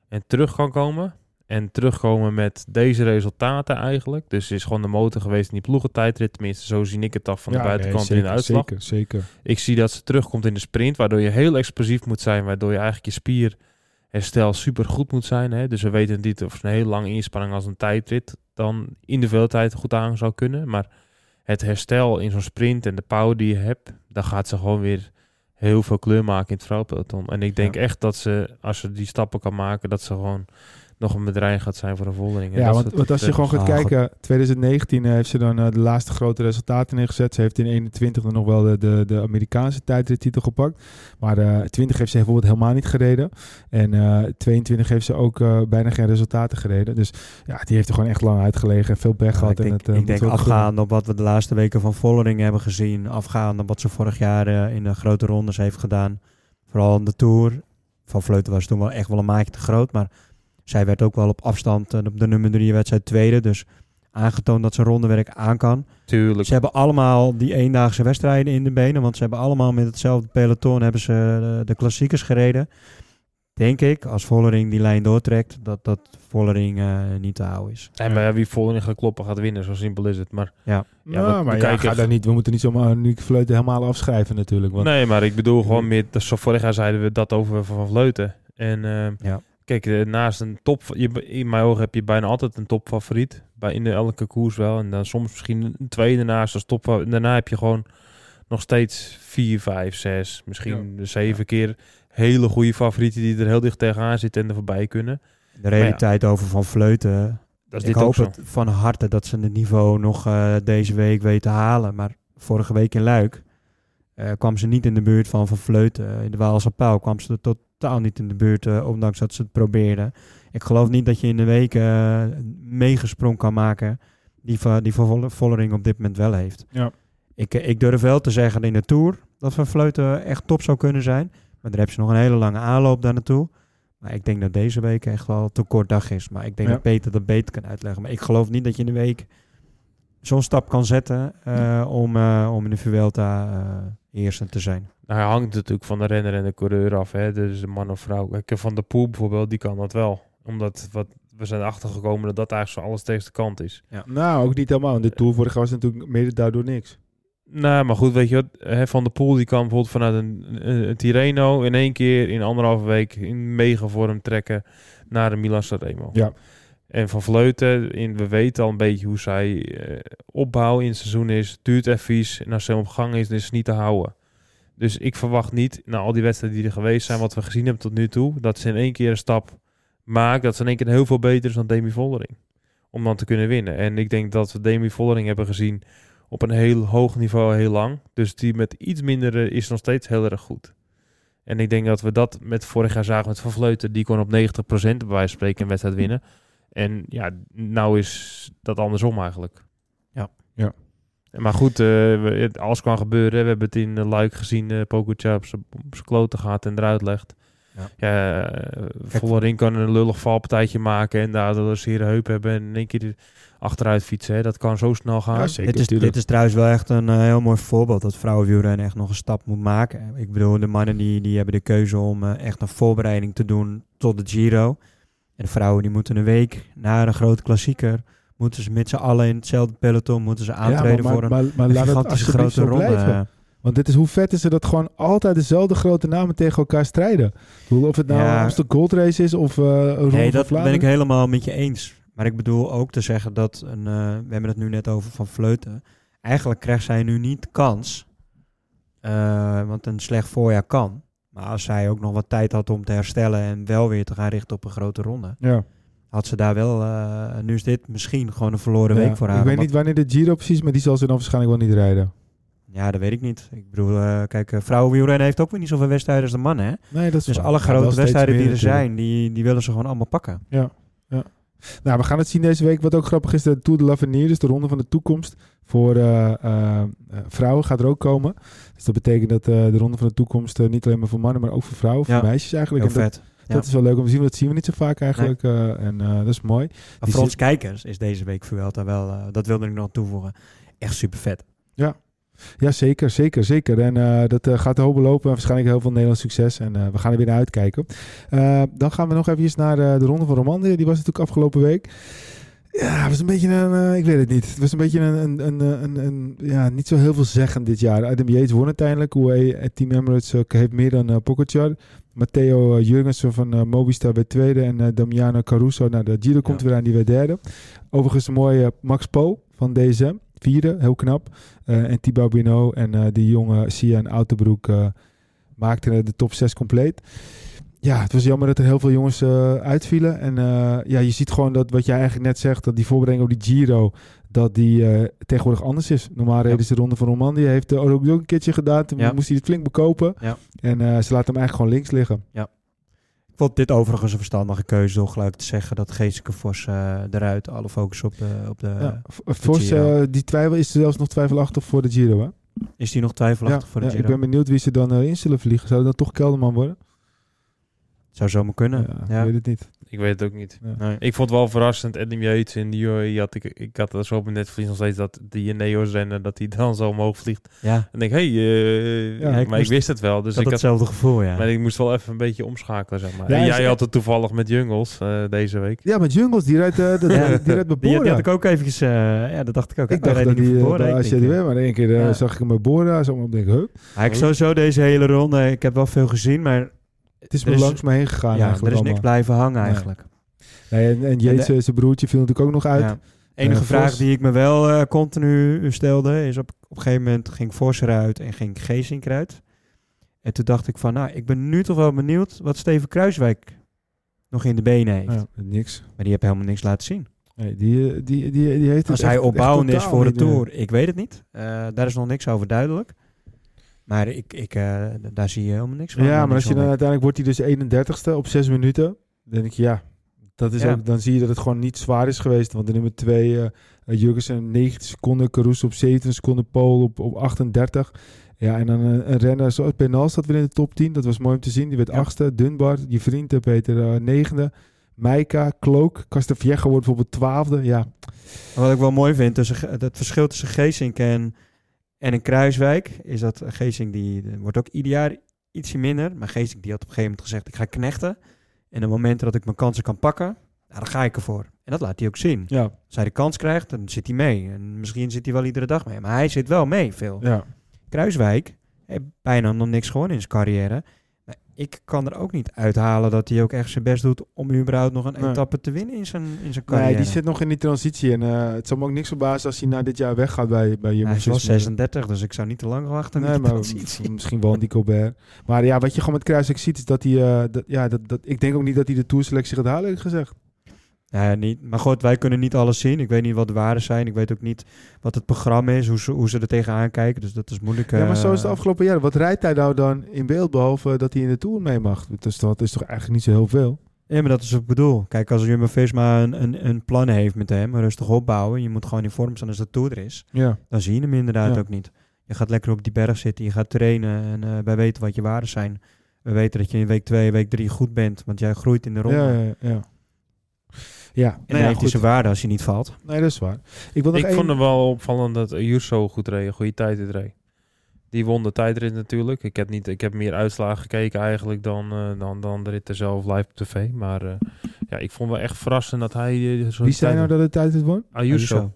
en terug kan komen. En terugkomen met deze resultaten eigenlijk. Dus het is gewoon de motor geweest in die ploegentijdrit. Tenminste, zo zie ik het af van de Ja, buitenkant nee, in de uitslag. Zeker, zeker. Ik zie dat ze terugkomt in de sprint, waardoor je heel explosief moet zijn, waardoor je eigenlijk je spierherstel super goed moet zijn. Hè? Dus we weten niet of een heel lange inspanning als een tijdrit dan in de veeltijd goed aan zou kunnen. Maar het herstel in zo'n sprint en de power die je hebt, dan gaat ze gewoon weer heel veel kleur maken in het vrouwpeloton. En ik denk Ja. echt dat ze, als ze die stappen kan maken, dat ze gewoon nog een bedreiging gaat zijn voor de Vollering. En Ja, want, als je gewoon gaat Ah, kijken, 2019 heeft ze dan eh, de laatste grote resultaten neergezet. Ze heeft in 21 dan nog wel de, de, de Amerikaanse tijdrittitel gepakt. Maar eh 20 heeft ze bijvoorbeeld helemaal niet gereden. En eh 22 heeft ze ook eh, bijna geen resultaten gereden. Dus ja, die heeft er gewoon echt lang uitgelegen en veel pech Ja, gehad. ik denk, en het, eh, ik denk wel afgaande op wat we de laatste weken van Vollering hebben gezien. Afgaande op wat ze vorig jaar eh, in de grote rondes heeft gedaan. Vooral in de Tour. Van Vleuten was toen wel echt wel een maatje te groot. Maar zij werd ook wel op afstand eh, op de nummer drie wedstrijd tweede. Dus aangetoond dat ze rondewerk aan kan. Tuurlijk. Ze hebben allemaal die eendaagse wedstrijden in de benen. Want ze hebben allemaal met hetzelfde peloton hebben ze de, de klassiekers gereden. Denk ik, als Vollering die lijn doortrekt, dat dat Vollering eh, niet te houden is. En maar wie Vollering gaat kloppen gaat winnen, zo simpel is het. Maar Ja, Ja, we- maar we ja, ga daar niet, we moeten niet zomaar nu Vleuten helemaal afschrijven natuurlijk. Want Nee, maar ik bedoel gewoon meer... Zo vorig jaar zeiden we dat over Van Vleuten. En eh, Ja. Kijk, eh, naast een top... Je, in mijn ogen heb je bijna altijd een topfavoriet. Bij in elke koers wel. En dan soms misschien een tweede naast als top. Daarna heb je gewoon nog steeds vier, vijf, zes, misschien zeven keer hele goede favorieten die er heel dicht tegenaan zitten en er voorbij kunnen. De realiteit over Van Vleuten. Dat is ik dit ook hoop het van harte dat ze het niveau nog eh, deze week weten te halen. Maar vorige week in Luik eh, kwam ze niet in de buurt van Van Vleuten. In de Waalse Pauw kwam ze er totaal niet in de buurt, eh, ondanks dat ze het probeerden. Ik geloof niet dat je in de week eh meegesprong kan maken die, die Vollering op dit moment wel heeft. Ja. Ik, eh, ik durf wel te zeggen in de Tour dat Van Vleuten echt top zou kunnen zijn. Maar daar heb je nog een hele lange aanloop daar naartoe. Maar ik denk dat deze week echt wel te kort dag is. Maar ik denk Ja. dat Peter dat beter kan uitleggen. Maar ik geloof niet dat je in de week zo'n stap kan zetten om, eh, om in de Vuelta eerste te zijn. Nou, hij hangt natuurlijk van de renner en de coureur af. Hè? Dus de man of vrouw. Kijk, Van der Poel bijvoorbeeld, die kan dat wel. Omdat wat, we zijn achtergekomen dat dat eigenlijk zo alles tegen de kant is. Nou, ook niet helemaal. In de Tour vorig jaar was natuurlijk mede daardoor niks. Nou, maar goed, weet je wat? hè, Van der Poel die kan bijvoorbeeld vanuit een, een, een Tirreno in één keer in anderhalve week in megavorm trekken naar de Milan Sanremo. Ja. En Van Vleuten, in, we weten al een beetje hoe zij eh, opbouw in het seizoen is. Duurt even en als ze op gang is, dan is niet te houden. Dus ik verwacht niet, na al die wedstrijden die er geweest zijn, wat we gezien hebben tot nu toe, dat ze in één keer een stap maken, dat ze in één keer heel veel beter is dan Demi Vollering. Om dan te kunnen winnen. En ik denk dat we Demi Vollering hebben gezien op een heel hoog niveau heel lang. Dus die met iets minder eh, is nog steeds heel erg goed. En ik denk dat we dat met vorig jaar zagen met Van Vleuten. Die kon op 90% bij wijze van spreken een wedstrijd winnen. En ja, nou is dat andersom eigenlijk. Ja. Ja. Maar goed, eh, het- alles kan gebeuren. We hebben het in uh, Luik gezien. Uh, Pogacar op zijn kloten gaat en eruit legt. Ja. Ja, eh, kan een lullig valpartijtje maken en daardoor een zere heup hebben en in één keer achteruit fietsen. Hè. Dat kan zo snel gaan. Ja, zeker. Dit is, tuurlijk. dit is trouwens wel echt een heel mooi voorbeeld dat vrouwenwielrennen echt nog een stap moet maken. Ik bedoel, de mannen die, die hebben de keuze om echt een voorbereiding te doen tot de Giro. En de vrouwen die moeten een week na een grote klassieker, moeten ze met z'n allen in hetzelfde peloton, moeten ze aantreden maar, voor een, maar, maar een gigantische grote ronde. blijven. Want dit is hoe vet is het dat gewoon altijd dezelfde grote namen tegen elkaar strijden. Ik bedoel, Of het nou Ja. een Amstel Gold Race is of eh een Nee, dat ben ik helemaal met je eens. Maar ik bedoel ook te zeggen dat, een, eh, we hebben het nu net over Van Vleuten. Eigenlijk krijgt zij nu niet kans. eh, want een slecht voorjaar kan. Maar als zij ook nog wat tijd had om te herstellen en wel weer te gaan richten op een grote ronde. Ja. Had ze daar wel, eh, nu is dit misschien gewoon een verloren Ja. week voor haar. Ik weet niet wanneer de Giro precies, maar die zal ze dan waarschijnlijk wel niet rijden. Ja, dat weet ik niet. Ik bedoel, eh, kijk, uh, vrouwenwielrennen heeft ook weer niet zoveel wedstrijden als de mannen. Hè? Nee, dat is Dus waar. alle Ja, grote wedstrijden die er natuurlijk. zijn, die, die willen ze gewoon allemaal pakken. Nou, we gaan het zien deze week. Wat ook grappig is, de Tour de l'Avenir, dus de ronde van de toekomst. Voor eh, eh, eh, vrouwen gaat er ook komen. Dus dat betekent dat de ronde van de toekomst niet alleen maar voor mannen, maar ook voor vrouwen, voor meisjes eigenlijk. Heel En vet. dat Ja. is wel leuk om te zien, want dat zien we niet zo vaak eigenlijk. en dat is mooi. Maar voor ons kijkers is deze week Vuelta wel, dat wilde ik nog toevoegen, echt super vet. Ja, zeker, zeker, zeker. En eh, dat eh, gaat de hoop lopen. En waarschijnlijk heel veel Nederlands succes. En eh, we gaan er weer naar uitkijken. Dan gaan we nog even naar de Ronde van Romandie. Die was natuurlijk afgelopen week. Ja, het was een beetje een... ik weet het niet. Het was een beetje een... een, een, een, een- ja, niet zo heel veel zeggen dit jaar. Adam Yates won uiteindelijk. Hoe Team Emirates ook heeft meer dan uh, Pogacar. Matteo Jurgensen van Mobistar werd tweede. En Damiano Caruso. Nou, de Giro komt Ja. weer aan. Die werd derde. Overigens een mooie Max Po van DSM. Vierde, heel knap. Eh, en Thibaut Pinot en eh die jonge Sia en Autobroek eh maakten de top 6 compleet. Ja, het was jammer dat er heel veel jongens eh, uitvielen. En ja, je ziet gewoon dat wat jij eigenlijk net zegt, dat die voorbereiding op die Giro, dat die tegenwoordig anders is. Normaal reden ze de Ronde van Romandie, heeft uh, ook een keertje gedaan. Toen Ja. moest hij het flink bekopen. Ja. En ze laten hem eigenlijk gewoon links liggen. Ik vond dit overigens een verstandige keuze door gelijk te zeggen dat Geeseke Vos eh, eruit, alle focus op de, op de... ja. Vos, eh, die twijfel is zelfs nog twijfelachtig voor de Giro, hè? Is die nog twijfelachtig Ja, voor de ja, Giro? ik ben benieuwd wie ze dan eh, in zullen vliegen. Zou dat dan toch Kelderman worden? Zou zomaar kunnen. Ja, Ja. Ik weet het niet. Ik weet het ook niet. Ja. Nee. Ik vond het wel verrassend. Adam Yates in die UAE had ik, ik had dat zo op mijn netvlies nog steeds dat die Neo's rennen, dat hij dan zo omhoog vliegt. Ja, En denk, hé, hey, eh, Ja, maar ik wist het wel. dus ik had ik had, hetzelfde gevoel, ja. maar ik moest wel even een beetje omschakelen, zeg maar. Ja, en jij had het toevallig met Jungles eh, deze week. Ja, met Jungles, die rijdt, eh, de, Ja. die rijdt bij Die, Bora. die had ik ook eventjes, eh, ja, dat dacht ik ook. Ik dacht reed dat niet die Bora, denk, ACDW, eh, maar in één keer Ja. zag ik hem bij Bora. Zo op denk ik, hup. ja, ik sowieso deze hele ronde, ik heb wel veel gezien, maar Het is me langs me heen gegaan ja, er is niks blijven hangen eigenlijk. Nee, en, en zijn broertje, viel natuurlijk ook nog uit. Ja. enige Eh, vraag Vos- die ik me wel eh, continu stelde, is op, op een gegeven moment ging Vos eruit en ging Geesink eruit. En toen dacht ik van, nou, ik ben nu toch wel benieuwd wat Steven Kruiswijk nog in de benen heeft. Ja, niks. Maar die heeft helemaal niks laten zien. Nee, die, eh, die, die, die heeft het Als hij opbouwend is voor de. Tour, ik weet het niet. Daar is nog niks over duidelijk. Maar ik, ik, eh, daar zie je helemaal niks van. Ja, maar niks als je dan uiteindelijk wordt hij dus 31ste op 6 minuten. Dan denk ik, ja, dat is Ja. ook, dan zie je dat het gewoon niet zwaar is geweest. Want de nummer 2, uh, Jurgensen 19 seconden, Caruso op 7 seconden, Paul op, op 38. Ja, en dan een, een renner zoals Bernal staat weer in de top 10. Dat was mooi om te zien. Die werd Ja. achtste. Dunbar, je vriend eh, Peter, eh, negende. Meika, Klook, Castafjegge wordt bijvoorbeeld twaalfde. Ja, Wat ik wel mooi vind, tussen, het verschil tussen Geesink en, en een Kruiswijk, is dat Geesink die eh, wordt ook ieder jaar ietsje minder. Maar Geesink die had op een gegeven moment gezegd, ik ga knechten. En op het moment dat ik mijn kansen kan pakken, Nou, dan ga ik ervoor. En dat laat hij ook zien. Ja, Als hij de kans krijgt, dan zit hij mee. En misschien zit hij wel iedere dag mee. Maar hij zit wel mee veel. ja. Kruiswijk heeft bijna nog niks gewonnen in zijn carrière. Ik kan er ook niet uithalen dat hij ook echt zijn best doet om überhaupt nog een Nee. etappe te winnen in zijn, in zijn carrière. Nee, die zit nog in die transitie. En eh, het zal me ook niks verbazen als hij na dit jaar weggaat bij, bij hij Jumbo is wel Visma. 36, dus ik zou niet te lang wachten Nee, maar die transitie. misschien wel een die Colbert. Maar ja, wat je gewoon met Kruiswijk ziet, is dat hij... eh, dat, ja, dat, dat, ik denk ook niet dat hij de tourselectie gaat halen, gezegd. Ja, niet. Maar goed, wij kunnen niet alles zien. Ik weet niet wat de waarden zijn. Ik weet ook niet wat het programma is, hoe ze, hoe ze er tegenaan kijken. Dus dat is moeilijk. Ja, maar zo is het eh, afgelopen jaar. Wat rijdt hij nou dan in beeld, behalve dat hij in de Tour mee mag? Dus dat is toch eigenlijk niet zo heel veel? Ja, maar dat is wat ik bedoel. Kijk, als Jumbo-Visma een, een, een plan heeft met hem, rustig opbouwen, je moet gewoon in vorm staan als de Tour er is, Ja. dan zie je hem inderdaad Ja. ook niet. Je gaat lekker op die berg zitten, je gaat trainen en eh, wij weten wat je waarden zijn. We weten dat je in week 2, week 3 goed bent, want jij groeit in de ronde. Ja, ja, ja. Ja, En ja, heeft goed. zijn waarde als je niet valt. Nee, dat is waar. Ik wil nog Ik één... vond het wel opvallend dat Ayuso goed reed, een goede tijdrit reed. Die won de tijdrit natuurlijk. Ik heb, niet, ik heb meer uitslagen gekeken eigenlijk dan, eh, dan, dan de rit er zelf live op tv. Maar eh, ja, ik vond wel echt verrassend dat hij... eh, Wie zei nou tijd- dat de tijd het won? Ayuso. Ayuso.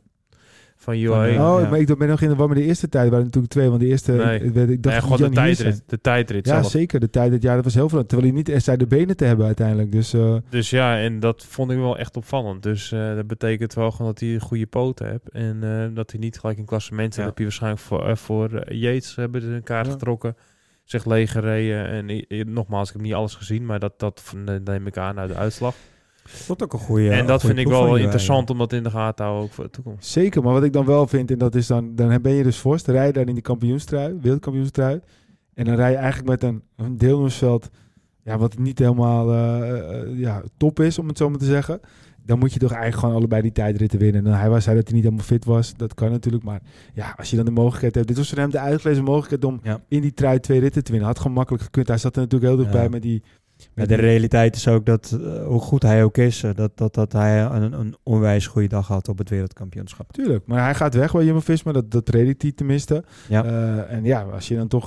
Van oh, ja. maar ik ben nog in de war met de eerste tijd. waren natuurlijk twee, want de eerste... Nee. ik, dacht Nee, dat gewoon de tijdrit. De tijdrit Ja, zelf. zeker. De tijd, ja, dat was heel veel. Terwijl hij niet echt zei de benen te hebben uiteindelijk. Dus eh, Dus ja, en dat vond ik wel echt opvallend. Dus eh, dat betekent wel gewoon dat hij een goede poten hebt. En eh, dat hij niet gelijk een klassement zit. Ja. heb je waarschijnlijk voor, voor Yates hebben ze een kaart Ja. getrokken. Zich leeg gereden. En nogmaals, ik heb niet alles gezien. Maar dat, dat neem ik aan uit de uitslag. Dat ook een goede. en dat vind ik wel wel interessant om dat in de gaten te houden ook voor de toekomst. zeker. Maar wat ik dan wel vind, en dat is dan... Dan ben je dus vorst. Dan rij je daar in die kampioenstrui, wereldkampioenstrui. En dan rij je eigenlijk met een, een deelnemersveld... Ja, wat niet helemaal eh, eh, ja, top is, om het zo maar te zeggen. Dan moet je toch eigenlijk gewoon allebei die tijdritten winnen. En hij was, zei dat hij niet helemaal fit was. Dat kan natuurlijk. Maar ja, als je dan de mogelijkheid hebt. Dit was voor hem de uitgelezen mogelijkheid om Ja. in die trui twee ritten te winnen. Had gewoon makkelijk gekund. Hij zat er natuurlijk heel dichtbij Ja. met die... Met de realiteit is ook dat, eh, hoe goed hij ook is, eh, dat, dat, dat hij een, een onwijs goede dag had op het wereldkampioenschap. Tuurlijk, maar hij gaat weg bij Jumbo-Visma, dat, dat predikt hij tenminste. Ja. Eh, en ja, als je dan toch,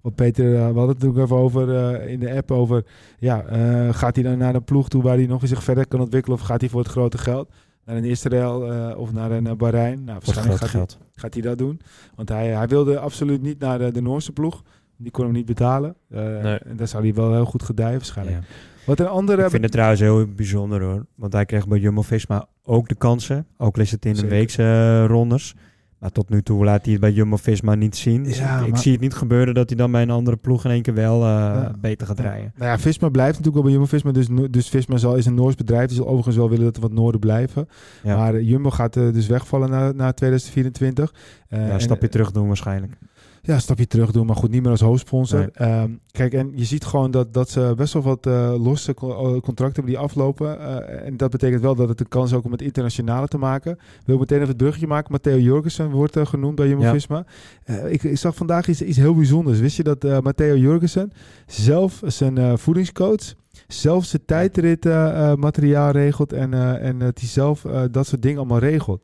wat Peter, we hadden het natuurlijk even over in de app over, ja, gaat hij dan naar een ploeg toe waar hij nog eens zich verder kan ontwikkelen of gaat hij voor het grote geld? Naar een Israël of naar een Bahrein? Nou, waarschijnlijk gaat hij, gaat hij dat doen. Want hij, hij wilde absoluut niet naar de, de Noorse ploeg. Die kon hem niet betalen. Eh, Nee. En daar zou hij wel heel goed gedijen waarschijnlijk. Ja. Wat een andere... Ik vind het trouwens heel bijzonder hoor. Want hij kreeg bij Jumbo-Visma ook de kansen. Ook is het in de Zeker. weekse eh, rondes. Maar tot nu toe laat hij het bij Jumbo-Visma niet zien. Dus Ja, ik, maar- zie het niet gebeuren dat hij dan bij een andere ploeg in één keer wel eh, Ja. beter gaat rijden. Nou ja, Visma blijft natuurlijk wel bij Jumbo-Visma. Dus, dus Visma zal, is een Noors bedrijf. Die zal overigens wel willen dat er wat Noorden blijven. Ja, Maar Jumbo gaat dus wegvallen na, na 2024. Eh, ja, en- een stapje terug doen waarschijnlijk. Ja, een stapje terug doen, maar goed, niet meer als hoofdsponsor. Nee. Ehm, kijk, en je ziet gewoon dat, dat ze best wel wat eh, losse eh, contracten hebben die aflopen. Eh, en dat betekent wel dat het een kans is ook om het internationale te maken. Wil meteen even het bruggetje maken. Matteo Jorgensen wordt genoemd bij Jumbo-Visma. Ik, ik zag vandaag iets, iets heel bijzonders. Wist je dat Matteo Jorgensen zelf zijn voedingscoach... zelf zijn tijdrit materiaal regelt... en, en dat hij zelf dat soort dingen allemaal regelt.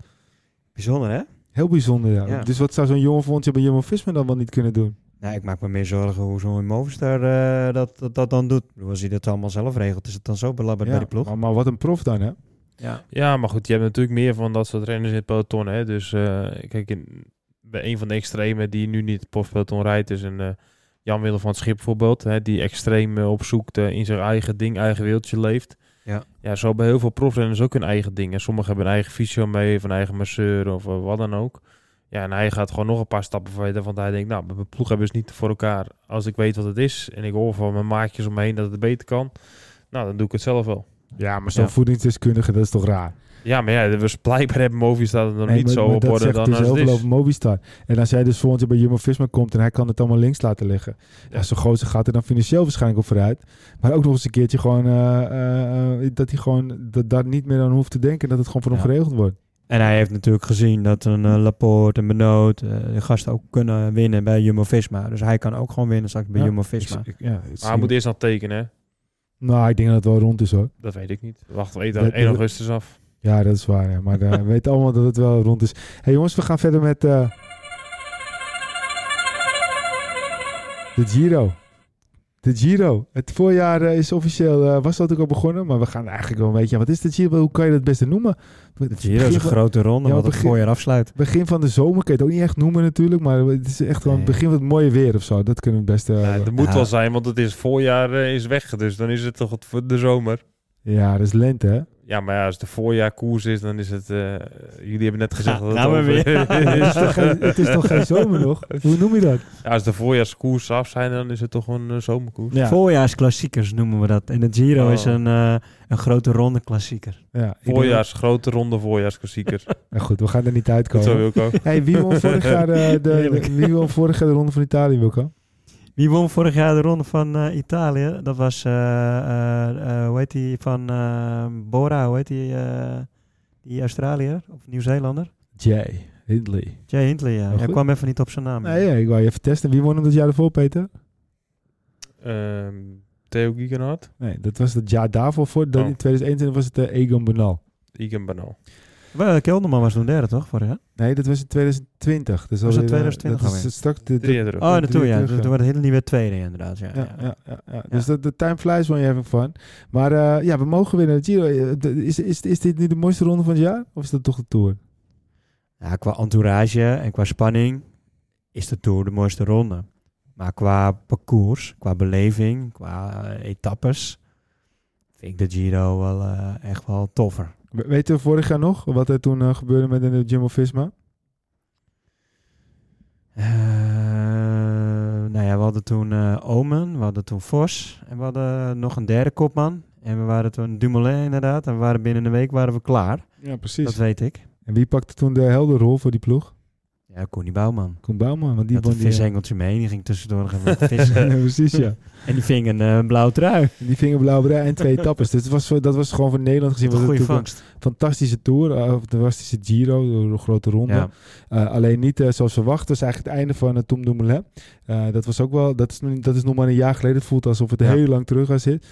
Bijzonder hè? Heel bijzonder, ja. Ja. Dus wat zou zo'n jonge vondje bij Jumbo-Visma dan wel niet kunnen doen? Nou, ik maak me meer zorgen hoe zo'n Movistar eh, dat, dat, dat dan doet. Als hij dat allemaal zelf regelt, is het dan zo belabberd bij die ploeg? Maar, maar wat een prof dan, hè? Ja. Ja, maar goed, je hebt natuurlijk meer van dat soort renners in het peloton. Hè? Dus eh, kijk, in, bij een van de extremen die nu niet het profpeloton rijdt, is een eh, Jan-Willem van het Schip bijvoorbeeld. Hè? Die extreem opzoekt, in zijn eigen ding, eigen wereldje leeft. Ja. ja, zo hebben heel veel profrenners ook hun eigen ding. En sommigen hebben een eigen fysio mee, of een eigen masseur of eh, wat dan ook. Ja, en hij gaat gewoon nog een paar stappen verder, want hij denkt, nou, mijn ploeg hebben ze niet voor elkaar. Als ik weet wat het is en ik hoor van mijn maatjes om me heen dat het beter kan, nou, dan doe ik het zelf wel. Ja, maar zo'n Ja. voedingsdeskundige, dat is toch raar? Ja, maar ja, dus blijkbaar hebben Movistar het nog Nee, niet maar- zo maar op dat orde zegt dan dus als heel veel over Movistar. En als jij dus volgend jaar bij Jumbo-Visma komt en hij kan het allemaal links laten liggen. Ja, zo'n gozer gaat er dan financieel waarschijnlijk op vooruit. Maar ook nog eens een keertje gewoon eh, eh, eh, dat hij gewoon dat daar niet meer aan hoeft te denken. Dat het gewoon voor hem Ja. geregeld wordt. En hij heeft natuurlijk gezien dat een eh, Laporte, een Benoot, eh, de gasten ook kunnen winnen bij Jumbo-Visma. Dus hij kan ook gewoon winnen straks bij Ja, Jumbo-Visma. Ik- ik- ja, ik Maar hij moet eerst nog tekenen, hè? Nou, ik denk dat het wel rond is hoor. Dat weet ik niet. Wacht, weet Dat- 1 augustus af. Ja, dat is waar. Ja. Maar eh, we weten allemaal dat het wel rond is. hey, jongens, we gaan verder met eh, de Giro. De Giro. Het voorjaar eh, is officieel, eh, was dat ook al begonnen, maar we gaan eigenlijk wel een beetje... Wat is de Giro? Hoe kan je dat het beste noemen? De Het Giro is een van- grote ronde, Ja, wat het begin- voorjaar afsluit. Begin van de zomer kun je het ook niet echt noemen natuurlijk, maar het is echt gewoon het Nee. begin van het mooie weer of zo. Dat kunnen we het beste... Ja, hebben. dat moet Ja. wel zijn, want het is voorjaar is weg. Dus dan is het toch het voor de zomer. Ja, dat is lente hè? Ja, maar ja, als de voorjaarkoers is, dan is het... eh, jullie hebben net gezegd Ja, dat het we over- weer. het, is toch geen, het is toch geen zomer nog? Hoe noem je dat? Ja, als de voorjaarskoers af zijn, dan is het toch een eh, zomerkoers. Ja, Voorjaarsklassiekers noemen we dat. En de Giro Oh. is een, eh, een grote ronde klassieker. ja ik Voorjaars, grote ronde voorjaarsklassieker. dat- Ja, goed, we gaan er niet uitkomen. zo, Wilco. Hey, wie won vorig jaar de, de, de- Heerlijk. wie won vorig jaar de ronde van Italië, Wilco? Wie won vorig jaar de ronde van eh, Italië? Dat was, eh, eh, eh, hoe heet die, van Bora, hoe heet die, eh, die Australiër of Nieuw-Zeelander? Jay Hindley. Jay Hindley, ja. Hij kwam even niet op zijn naam. Nee, ja, ik wou je even testen. Wie won hem dat jaar ervoor, Peter? Ehm, Theo Giegenhardt, Nee, dat was het jaar daarvoor. Voor, dan Oh. in 2021 was het Egan Bernal. Egan Bernal. Wel, Kelderman was toen derde, toch, vorig jaar? Nee, dat was in 2020. Dus Was het eh, 2020 Dat is alweer? straks de, de- terug. Oh, naartoe, ja. Dus ja. toen werd Hindley weer tweede, inderdaad. Ja, Ja, ja, ja, ja. Ja. Dus de, de time flies when you're having fun. Maar eh, ja, we mogen winnen. de Giro. Eh, de- Is, is, is dit nu de mooiste ronde van het jaar? Of is dat toch de Tour? Ja, qua entourage en qua spanning is de Tour de mooiste ronde. Maar qua parcours, qua beleving, qua eh, etappes, vind ik de Giro wel eh, echt wel toffer. We- Weten we vorig jaar nog wat er toen eh, gebeurde met de Jumbo-Visma? Eh, nou ja, we hadden toen eh, Omen, we hadden toen Vos en we hadden nog een derde kopman. En we waren toen Dumoulin inderdaad. En we waren binnen een week waren we klaar. Ja, precies. Dat weet ik. En wie pakte toen de helderrol voor die ploeg? Ja, Koenie Bouwman. Koen Bouwman, want die had een die... vishengeltje mee. Die ging tussendoor nog even vissen. Ja, precies, ja. en die ving een eh, blauwe trui. Die vingen blauwe brei en twee etappes. Dus het was, voor- dat was gewoon voor Nederland gezien. Een Was het goede vangst. een fantastische tour. eh, Of een fantastische Giro, een grote ronde. Ja. Eh, alleen niet eh, zoals verwacht. Dat is eigenlijk het einde van uh, Tom Dumoulin. Eh, dat was ook wel, dat is, dat is nog maar een jaar geleden. Het voelt alsof het Ja. heel lang terug aan zit.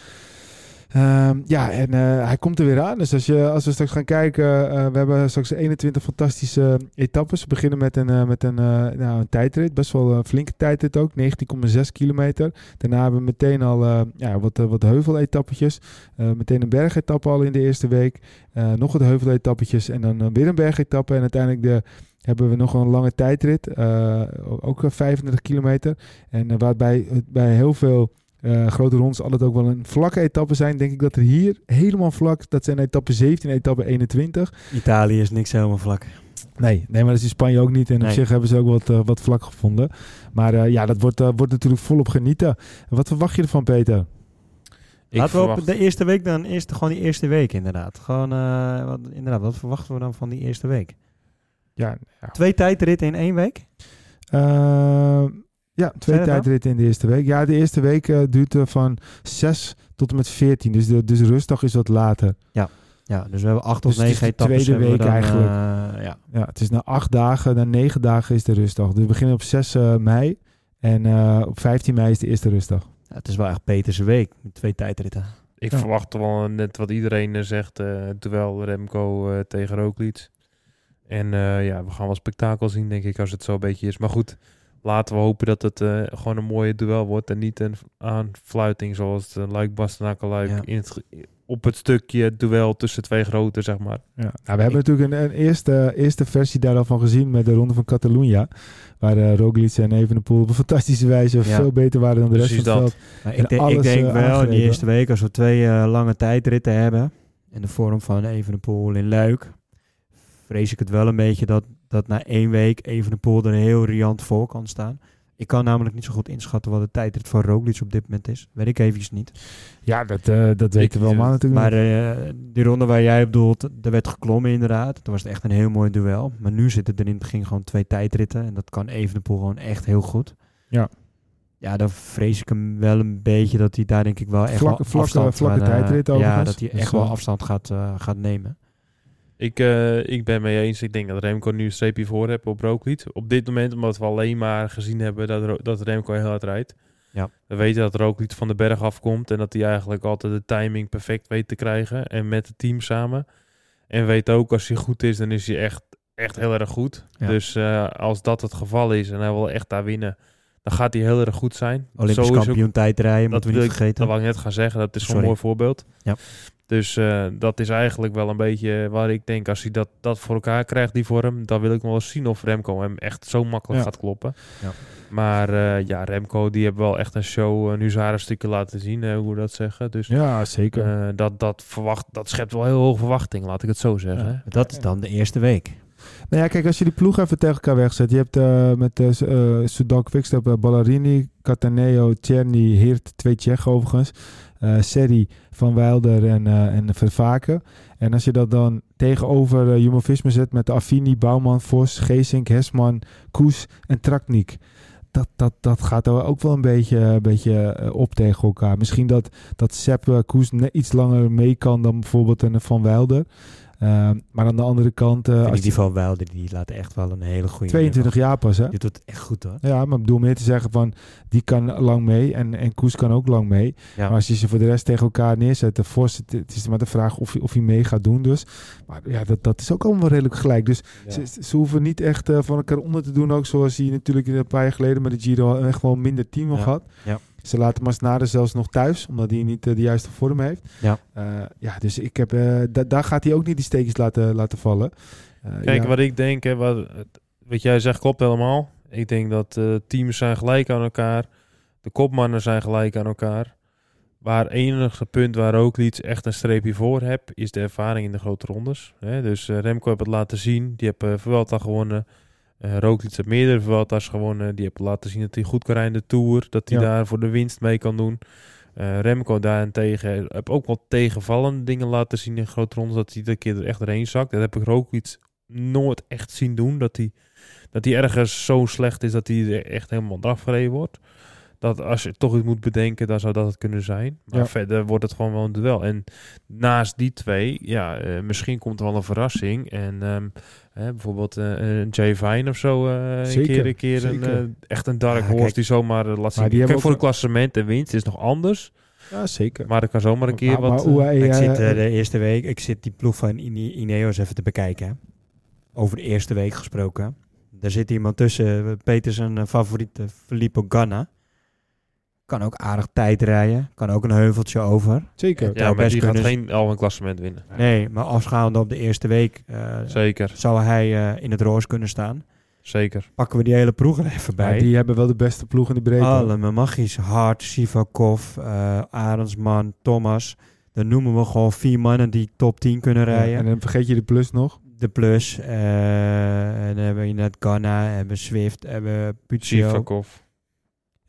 Ehm, ja, en eh, hij komt er weer aan. Dus als, je, als we straks gaan kijken, eh, we hebben straks 21 fantastische etappes. We beginnen met een, eh, met een, nou, een tijdrit, best wel een flinke tijdrit ook, 19,6 kilometer. Daarna hebben we meteen al ja, wat, wat heuveletappetjes. Meteen een bergetappe al in de eerste week. Nog wat heuveletappetjes en dan weer een bergetappe. En uiteindelijk de, hebben we nog een lange tijdrit, ook eh, 35 kilometer. En waarbij bij heel veel eh, grote rondes altijd ook wel een vlakke etappe zijn, denk ik dat er hier helemaal vlak, dat zijn etappe 17 en etappe 21. Italië is niks helemaal vlak. Nee, nee, maar dat is in Spanje ook niet. En op zich hebben ze ook wat, eh, wat vlak gevonden. Maar eh, ja, dat wordt, wordt natuurlijk volop genieten. Wat verwacht je ervan, Peter? Ik Laten we op de eerste week dan eerst gewoon die eerste week inderdaad. Gewoon, eh, wat, inderdaad, wat verwachten we dan van die eerste week? Ja, ja. Twee tijdritten in één week? Ja, twee tijdritten in de eerste week. Ja, de eerste week eh, duurt eh, van 6 tot en met 14. Dus de dus rustdag is wat later. Ja, dus we hebben acht of Dus negen de tweede we week dan, eigenlijk. eh, ja. Ja, het is na acht dagen, na negen dagen is de rustdag. Dus we beginnen op 6 eh, mei. En eh, op 15 mei is de eerste rustdag. Ja, het is wel echt Peterse week met twee tijdritten. Ik Ja. verwacht wel net wat iedereen zegt. eh terwijl Remco eh, tegen Roglic. En eh, ja, we gaan wel spektakel zien, denk ik, als het zo een beetje is. Maar goed, laten we hopen dat het eh, gewoon een mooie duel wordt. En niet een aanfluiting zoals de Luik Bastenaken Luik. Ja. In het, op het stukje duel tussen twee grote, zeg maar. Ja. Nou, we hebben natuurlijk een, een eerste, eerste versie daar al van gezien met de Ronde van Catalunya. Waar eh Roglic en Evenepoel op een fantastische wijze Ja. veel beter waren dan de rest Precies van het dat. veld. Ik, denk- ik denk eh, wel in die eerste week, als we twee eh, lange tijdritten hebben, in de vorm van Evenepoel in Luik, vrees ik het wel een beetje dat, dat na één week Evenepoel er heel riant voor kan staan. Ik kan namelijk niet zo goed inschatten wat de tijdrit van Roglic op dit moment is. Weet ik eventjes niet. Ja, dat, eh, dat weten we allemaal natuurlijk Maar eh, die ronde waar jij op doelt, er werd geklommen inderdaad. Toen was het echt een heel mooi duel. Maar nu zitten er in het begin gewoon twee tijdritten. En dat kan Evenepoel gewoon echt heel goed. Ja. Ja, dan vrees ik hem wel een beetje dat hij daar denk ik wel echt Vlakke- wel vlakke- afstand vlakke gaat, eh, tijdrit Ja, overigens. dat hij Dus, echt wel afstand gaat, gaat nemen. Ik, eh, ik ben mee eens. Ik denk dat Remco nu een streepje voor heeft op Roglic. Op dit moment, omdat we alleen maar gezien hebben dat, dat Remco heel hard rijdt. Ja. We weten dat Roglic van de berg afkomt en dat hij eigenlijk altijd de timing perfect weet te krijgen. En met het team samen. En weet ook, als hij goed is, dan is hij echt, echt heel erg goed. Ja. Dus eh, als dat het geval is en hij wil echt daar winnen, dan gaat hij heel erg goed zijn. Olympisch ook- kampioen tijdrijden, moeten we wil niet ik- vergeten. Dat wou ik net gaan zeggen. Dat is zo'n mooi voorbeeld. Ja. Dus eh, dat is eigenlijk wel een beetje waar ik denk, als hij dat, dat voor elkaar krijgt, die vorm, dan wil ik nog wel eens zien of Remco hem echt zo makkelijk Ja. gaat kloppen. Ja. Maar eh, ja, Remco, die heeft wel echt een show, een huzarenstukken laten zien, eh, hoe we dat zeggen. Dus Ja, zeker. eh, dat, dat, verwacht, dat schept wel heel hoge verwachting, laat ik het zo zeggen. Ja. Dat is dan de eerste week. Nou ja, kijk, als je die ploeg even tegen elkaar wegzet. Je hebt eh, met uh, Sudan Quickstep, Ballarini, Cataneo, Czerny, Hirt, twee Tsjechen overigens. eh Seri, Van Wilder en, en Vervaken. En als je dat dan tegenover uh, Jumbo-Visma zet met Affini, Bouwman, Vos, Geesink, Hesman, Koes en Traknik. Dat, dat, dat gaat er ook wel een beetje, een beetje op tegen elkaar. Misschien dat, dat Sepp uh, Koes iets langer mee kan dan bijvoorbeeld Van Wilder. Uh, maar aan de andere kant... Uh, als die van Wilder, die laat echt wel een hele goede... 22 jaar pas, hè? Die doet het echt goed, hoor. Ja, maar ik bedoel meer te zeggen van... Die kan lang mee en, en Koes kan ook lang mee. Ja. Maar als je ze voor de rest tegen elkaar neerzet... De Vos, het, het is maar de vraag of, of hij mee gaat doen dus. Maar ja, dat, dat is ook allemaal redelijk gelijk. Dus Ja. ze, ze hoeven niet echt uh, van elkaar onder te doen. Ook zoals hij natuurlijk een paar jaar geleden met de Giro... echt wel minder team Ja. had. Ja. Ze laten Masnada zelfs nog thuis, omdat hij niet uh, de juiste vorm heeft. Ja. Uh, ja, dus ik heb, da daar gaat hij ook niet die steekjes laten, laten vallen. Kijk, ja. wat ik denk, hè, wat, wat jij zegt klopt helemaal. Ik denk dat teams zijn gelijk aan elkaar. De kopmannen zijn gelijk aan elkaar. Waar enige punt waar Roglic echt een streepje voor heb, is de ervaring in de grote rondes. Hè? Dus Remco heeft het laten zien. Die heeft uh, Vuelta gewonnen. Uh, Roglic heeft meerdere Vuelta's gewonnen. Die heeft laten zien dat hij goed kan rijden in de Tour. Dat hij Ja. daar voor de winst mee kan doen. Uh, Remco daarentegen heeft ook wel tegenvallende dingen laten zien in grote rondes. Dat hij de keer er echt doorheen zakt. Dat heb ik Roglic nooit echt zien doen. Dat hij, dat hij ergens zo slecht is dat hij er echt helemaal eraf gereden wordt. Dat als je toch iets moet bedenken, dan zou dat het kunnen zijn. Maar Ja. verder wordt het gewoon wel een duel. En naast die twee, ja, eh, misschien komt er wel een verrassing. En ehm, hè, bijvoorbeeld eh, een Jay Vine of zo, eh, een Zeker, keer, een keer een, eh, echt een dark Ja, horse kijk. die zomaar laat zien. die Kijk, hebben voor een klassement en winst is nog anders. ja, zeker. Maar er kan zomaar een keer Maar- maar wat... ik zit de eerste week, ik zit die ploeg van Ine- Ineos even te bekijken. hè. Over de eerste week gesproken. Daar zit iemand tussen, Peter zijn eh, favoriete, Filippo Ganna. Kan ook aardig tijd rijden. Kan ook een heuveltje over. zeker. Ja, maar best die gaat geen al een klassement winnen. Nee, maar afgaande op de eerste week eh, Zeker, zou hij eh, in het roos kunnen staan. zeker. Pakken we die hele ploeg er even Maar bij. die hebben wel de beste ploeg in de breedte. Allemaal magisch. Hart, Sivakov, eh Arendsman, Thomas. Dan noemen we gewoon vier mannen die top 10 kunnen Ja, rijden. en dan vergeet je de plus nog. de plus. eh, en dan hebben we net Ghana, hebben Swift, hebben Puccio. Sivakov.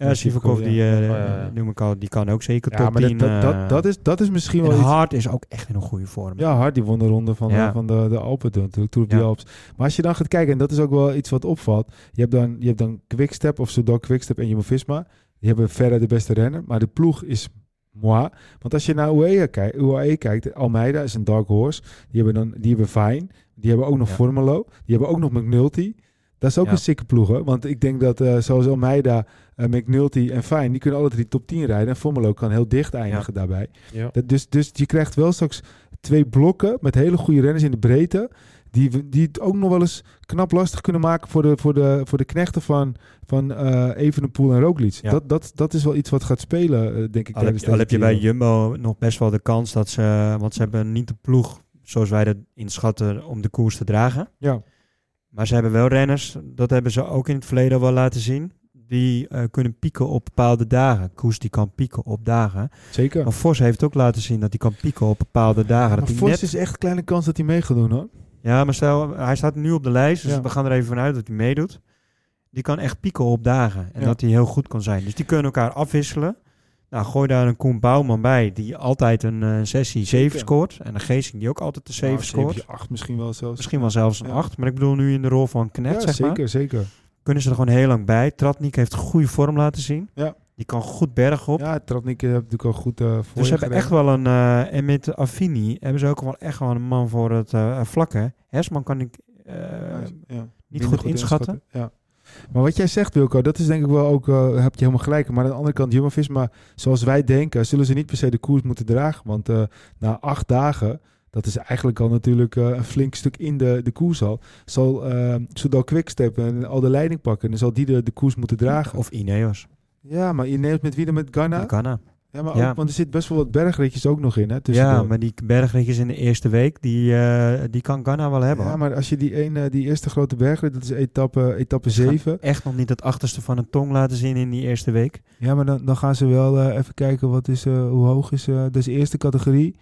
Ja, Sivakov, die, ja. eh, Oh, ja, ja. noem ik al, die kan ook zeker Ja, top maar 10. dat, dat, eh, dat, dat, is, dat is misschien wel iets... Hart is ook echt in een goede vorm. Ja, Hart die won de ronde van, Ja. de, van de, de Alpen toen, toen Tour op Ja. die Alps. Maar als je dan gaat kijken, en dat is ook wel iets wat opvalt. Je hebt dan, je hebt dan Quickstep of Soudal Quickstep en Jumbo-Visma. Die hebben verder de beste renner, maar de ploeg is moi. Want als je naar UAE kijkt, UAE kijkt, Almeida is een dark horse. Die hebben dan, die hebben Fine. Die hebben ook nog Ja. Formelo. Die hebben ook nog McNulty. Dat is ook Ja. een sikke ploeg hoor. Want ik denk dat eh, zoals Almeida, eh, McNulty en Fine, die kunnen alle drie top 10 rijden. En Formelo kan heel dicht eindigen daarbij. Ja. Dat, dus, dus je krijgt wel straks twee blokken met hele goede renners in de breedte. Die, die het ook nog wel eens knap lastig kunnen maken voor de, voor de, voor de knechten van, van eh Evenepoel en Roglic. Ja. Dat, dat, dat is wel iets wat gaat spelen, eh, denk ik. Al heb, al heb je bij. Jumbo nog best wel de kans dat ze... Want ze hebben niet de ploeg zoals wij dat inschatten om de koers te dragen. Ja, Maar ze hebben wel renners, dat hebben ze ook in het verleden wel laten zien. Die eh, kunnen pieken op bepaalde dagen. Koers die kan pieken op dagen. zeker. Maar Vos heeft ook laten zien dat hij kan pieken op bepaalde dagen. maar dat hij Vos net... is echt een kleine kans dat hij mee gaat doen hoor. Ja, maar stel, hij staat nu op de lijst, dus Ja. we gaan er even vanuit dat hij meedoet. Die kan echt pieken op dagen en Ja. dat hij heel goed kan zijn. Dus die kunnen elkaar afwisselen. Nou, gooi daar een Koen Bouwman bij, die altijd een eh, sessie 7 Zeker. scoort. En een Geesing die ook altijd een 7 Nou, scoort. 7, 8 misschien wel zelfs. Misschien wel zelfs een Ja. 8. Maar ik bedoel nu in de rol van Knet, ja, zeg zeker, maar. zeker. Kunnen ze er gewoon heel lang bij. Tratnik heeft goede vorm laten zien. Ja. Die kan goed berg op. Ja, Tratnik heeft natuurlijk al goed eh voor dus ze hebben echt wel een... eh, en met Affini hebben ze ook wel echt wel een man voor het eh vlakke. Hersman kan ik... eh, Ja, niet goed inschatten. Ja. Maar wat jij zegt, Wilco, dat is denk ik wel ook, eh, heb je helemaal gelijk. Maar aan de andere kant, Jumbo-Visma, zoals wij denken, zullen ze niet per se de koers moeten dragen. Want eh, na acht dagen, Dat is eigenlijk al natuurlijk eh, een flink stuk in de, de koers al. Zal uh, Soudal Quickstep en al de leiding pakken. En dan zal die de, de koers moeten dragen. Of Ineos. Ja, maar Ineos met wie dan? Met Ghana? Met Ghana. Ja, maar Ja. Ook, want er zit best wel wat bergritjes ook nog in. Hè, Ja, maar die bergritjes in de eerste week, die, eh, die kan Ghana wel hebben. Ja, hoor. maar als je die, ene, die eerste grote bergrit, dat is etappe, etappe 7. Echt nog niet het achterste van een tong laten zien in die eerste week. Ja, maar dan, dan gaan ze wel eh, even kijken wat is, eh, hoe hoog is. eh de eerste categorie.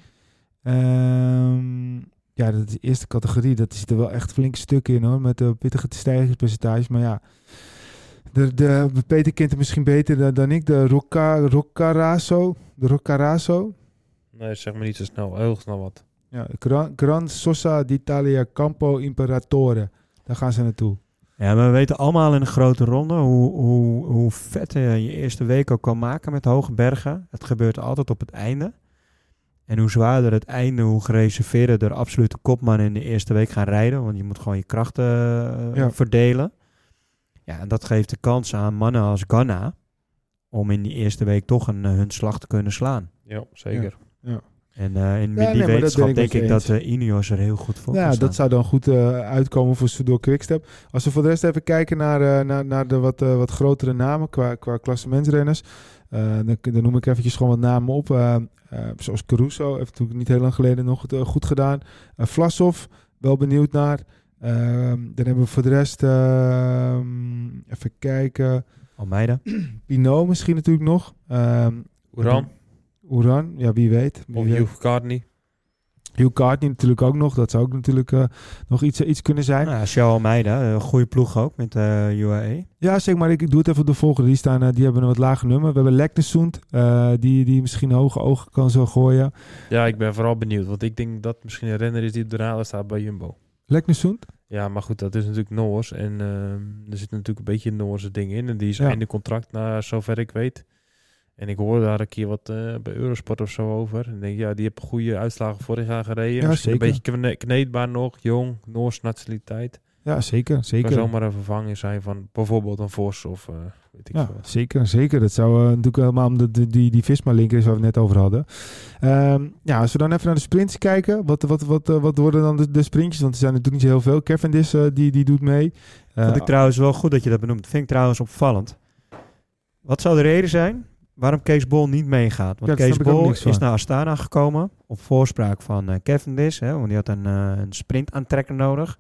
Ehm, ja, dat is de eerste categorie. Dat zit er wel echt flink stuk in hoor. Met de pittige stijgingspercentages. Maar ja, de, de, Peter kent het misschien beter dan, dan ik. De Rocca, Roccaraso. De Roccaraso. Nee, zeg maar niet zo snel. Heel snel wat. Ja, Gran, Gran Sosa d'Italia Campo Imperatore. Daar gaan ze naartoe. Ja, maar we weten allemaal in een grote ronde hoe, hoe, hoe vet je je eerste week ook kan maken met hoge bergen. Het gebeurt altijd op het einde. En hoe zwaarder het einde, hoe gereserveerder er absolute kopman in de eerste week gaan rijden. Want je moet gewoon je krachten eh, Ja. verdelen. Ja, en dat geeft de kans aan mannen als Ghana om in die eerste week toch een, eh, hun slag te kunnen slaan. Ja, zeker. En eh, in nee, die dat wetenschap ik denk ik je dat eh, Ineos er heel goed voor Ja, staan. dat zou dan goed eh, uitkomen voor Soudal Quickstep. Als we voor de rest even kijken naar, eh, naar, naar de wat, eh, wat grotere namen qua, qua klassementsrenners. Eh, dan, dan noem ik eventjes gewoon wat namen op. eh, eh, zoals Caruso, heeft natuurlijk niet heel lang geleden nog het, goed gedaan. Vlasov, wel benieuwd naar. Ehm, dan hebben we voor de rest, ehm, even kijken. Almeida. Pinot misschien natuurlijk nog. Ehm Oeran Oeran, ja wie weet. Wie of. Hugh. Hugh Cartney natuurlijk ook nog. Dat zou ook natuurlijk eh, nog iets, iets kunnen zijn. Nou, Show Almeida, een goede ploeg ook met eh UAE. Ja, zeg maar. Ik doe het even op de volgende. Die, staan, eh, die hebben een wat lager nummer. We hebben Leknesund, eh die, die misschien hoge ogen kan zo gooien. Ja, ik ben vooral benieuwd. Want ik denk dat misschien een renner is die op de radar staat bij Jumbo. Leknesund? Ja, maar goed, dat is natuurlijk Noors. En ehm, er zit natuurlijk een beetje Noorse dingen in. En die is Ja. einde contract, naar zover ik weet. En ik hoorde daar een keer wat eh, bij Eurosport of zo over. En ik denk, ja, die heeft goede uitslagen vorig jaar gereden. Ja, Misschien zeker. een beetje kne- kneedbaar nog, jong, Noors nationaliteit. Ja, zeker. Kan zeker. zomaar een vervanging zijn van bijvoorbeeld een Vos of eh, weet ik Ja, veel zeker, zeker. Dat zou eh, natuurlijk helemaal om de, de- die, die Visma-linker is waar we het net over hadden. Ehm, ja, als we dan even naar de sprints kijken. Wat, wat, wat, wat worden dan de, de sprintjes? Want er zijn natuurlijk niet zo heel veel. Cavendish, eh, die, die doet mee. Eh, Vond ik trouwens wel goed dat je dat benoemt. Vind ik trouwens opvallend. Wat zou de reden zijn waarom Kees Bol niet meegaat? Want Ja, Kees Bol is naar Astana gekomen op voorspraak van eh Cavendish. Hè, want die had een, eh, een sprintaantrekker nodig.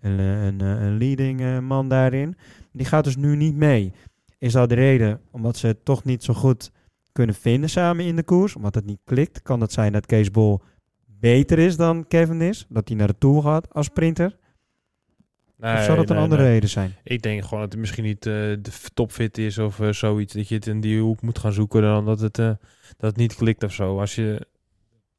Een, eh, een, een leading man daarin. Die gaat dus nu niet mee. Is dat de reden omdat ze het toch niet zo goed kunnen vinden samen in de koers? Omdat het niet klikt? Kan het zijn dat Kees Bol beter is dan Cavendish? Dat hij naar de Tour gaat als sprinter? Nee, of zou dat een andere nee. reden zijn? Ik denk gewoon dat het misschien niet eh, de topfit is of eh, zoiets. Dat je het in die hoek moet gaan zoeken dan dat het, eh, dat het niet klikt of zo. Als je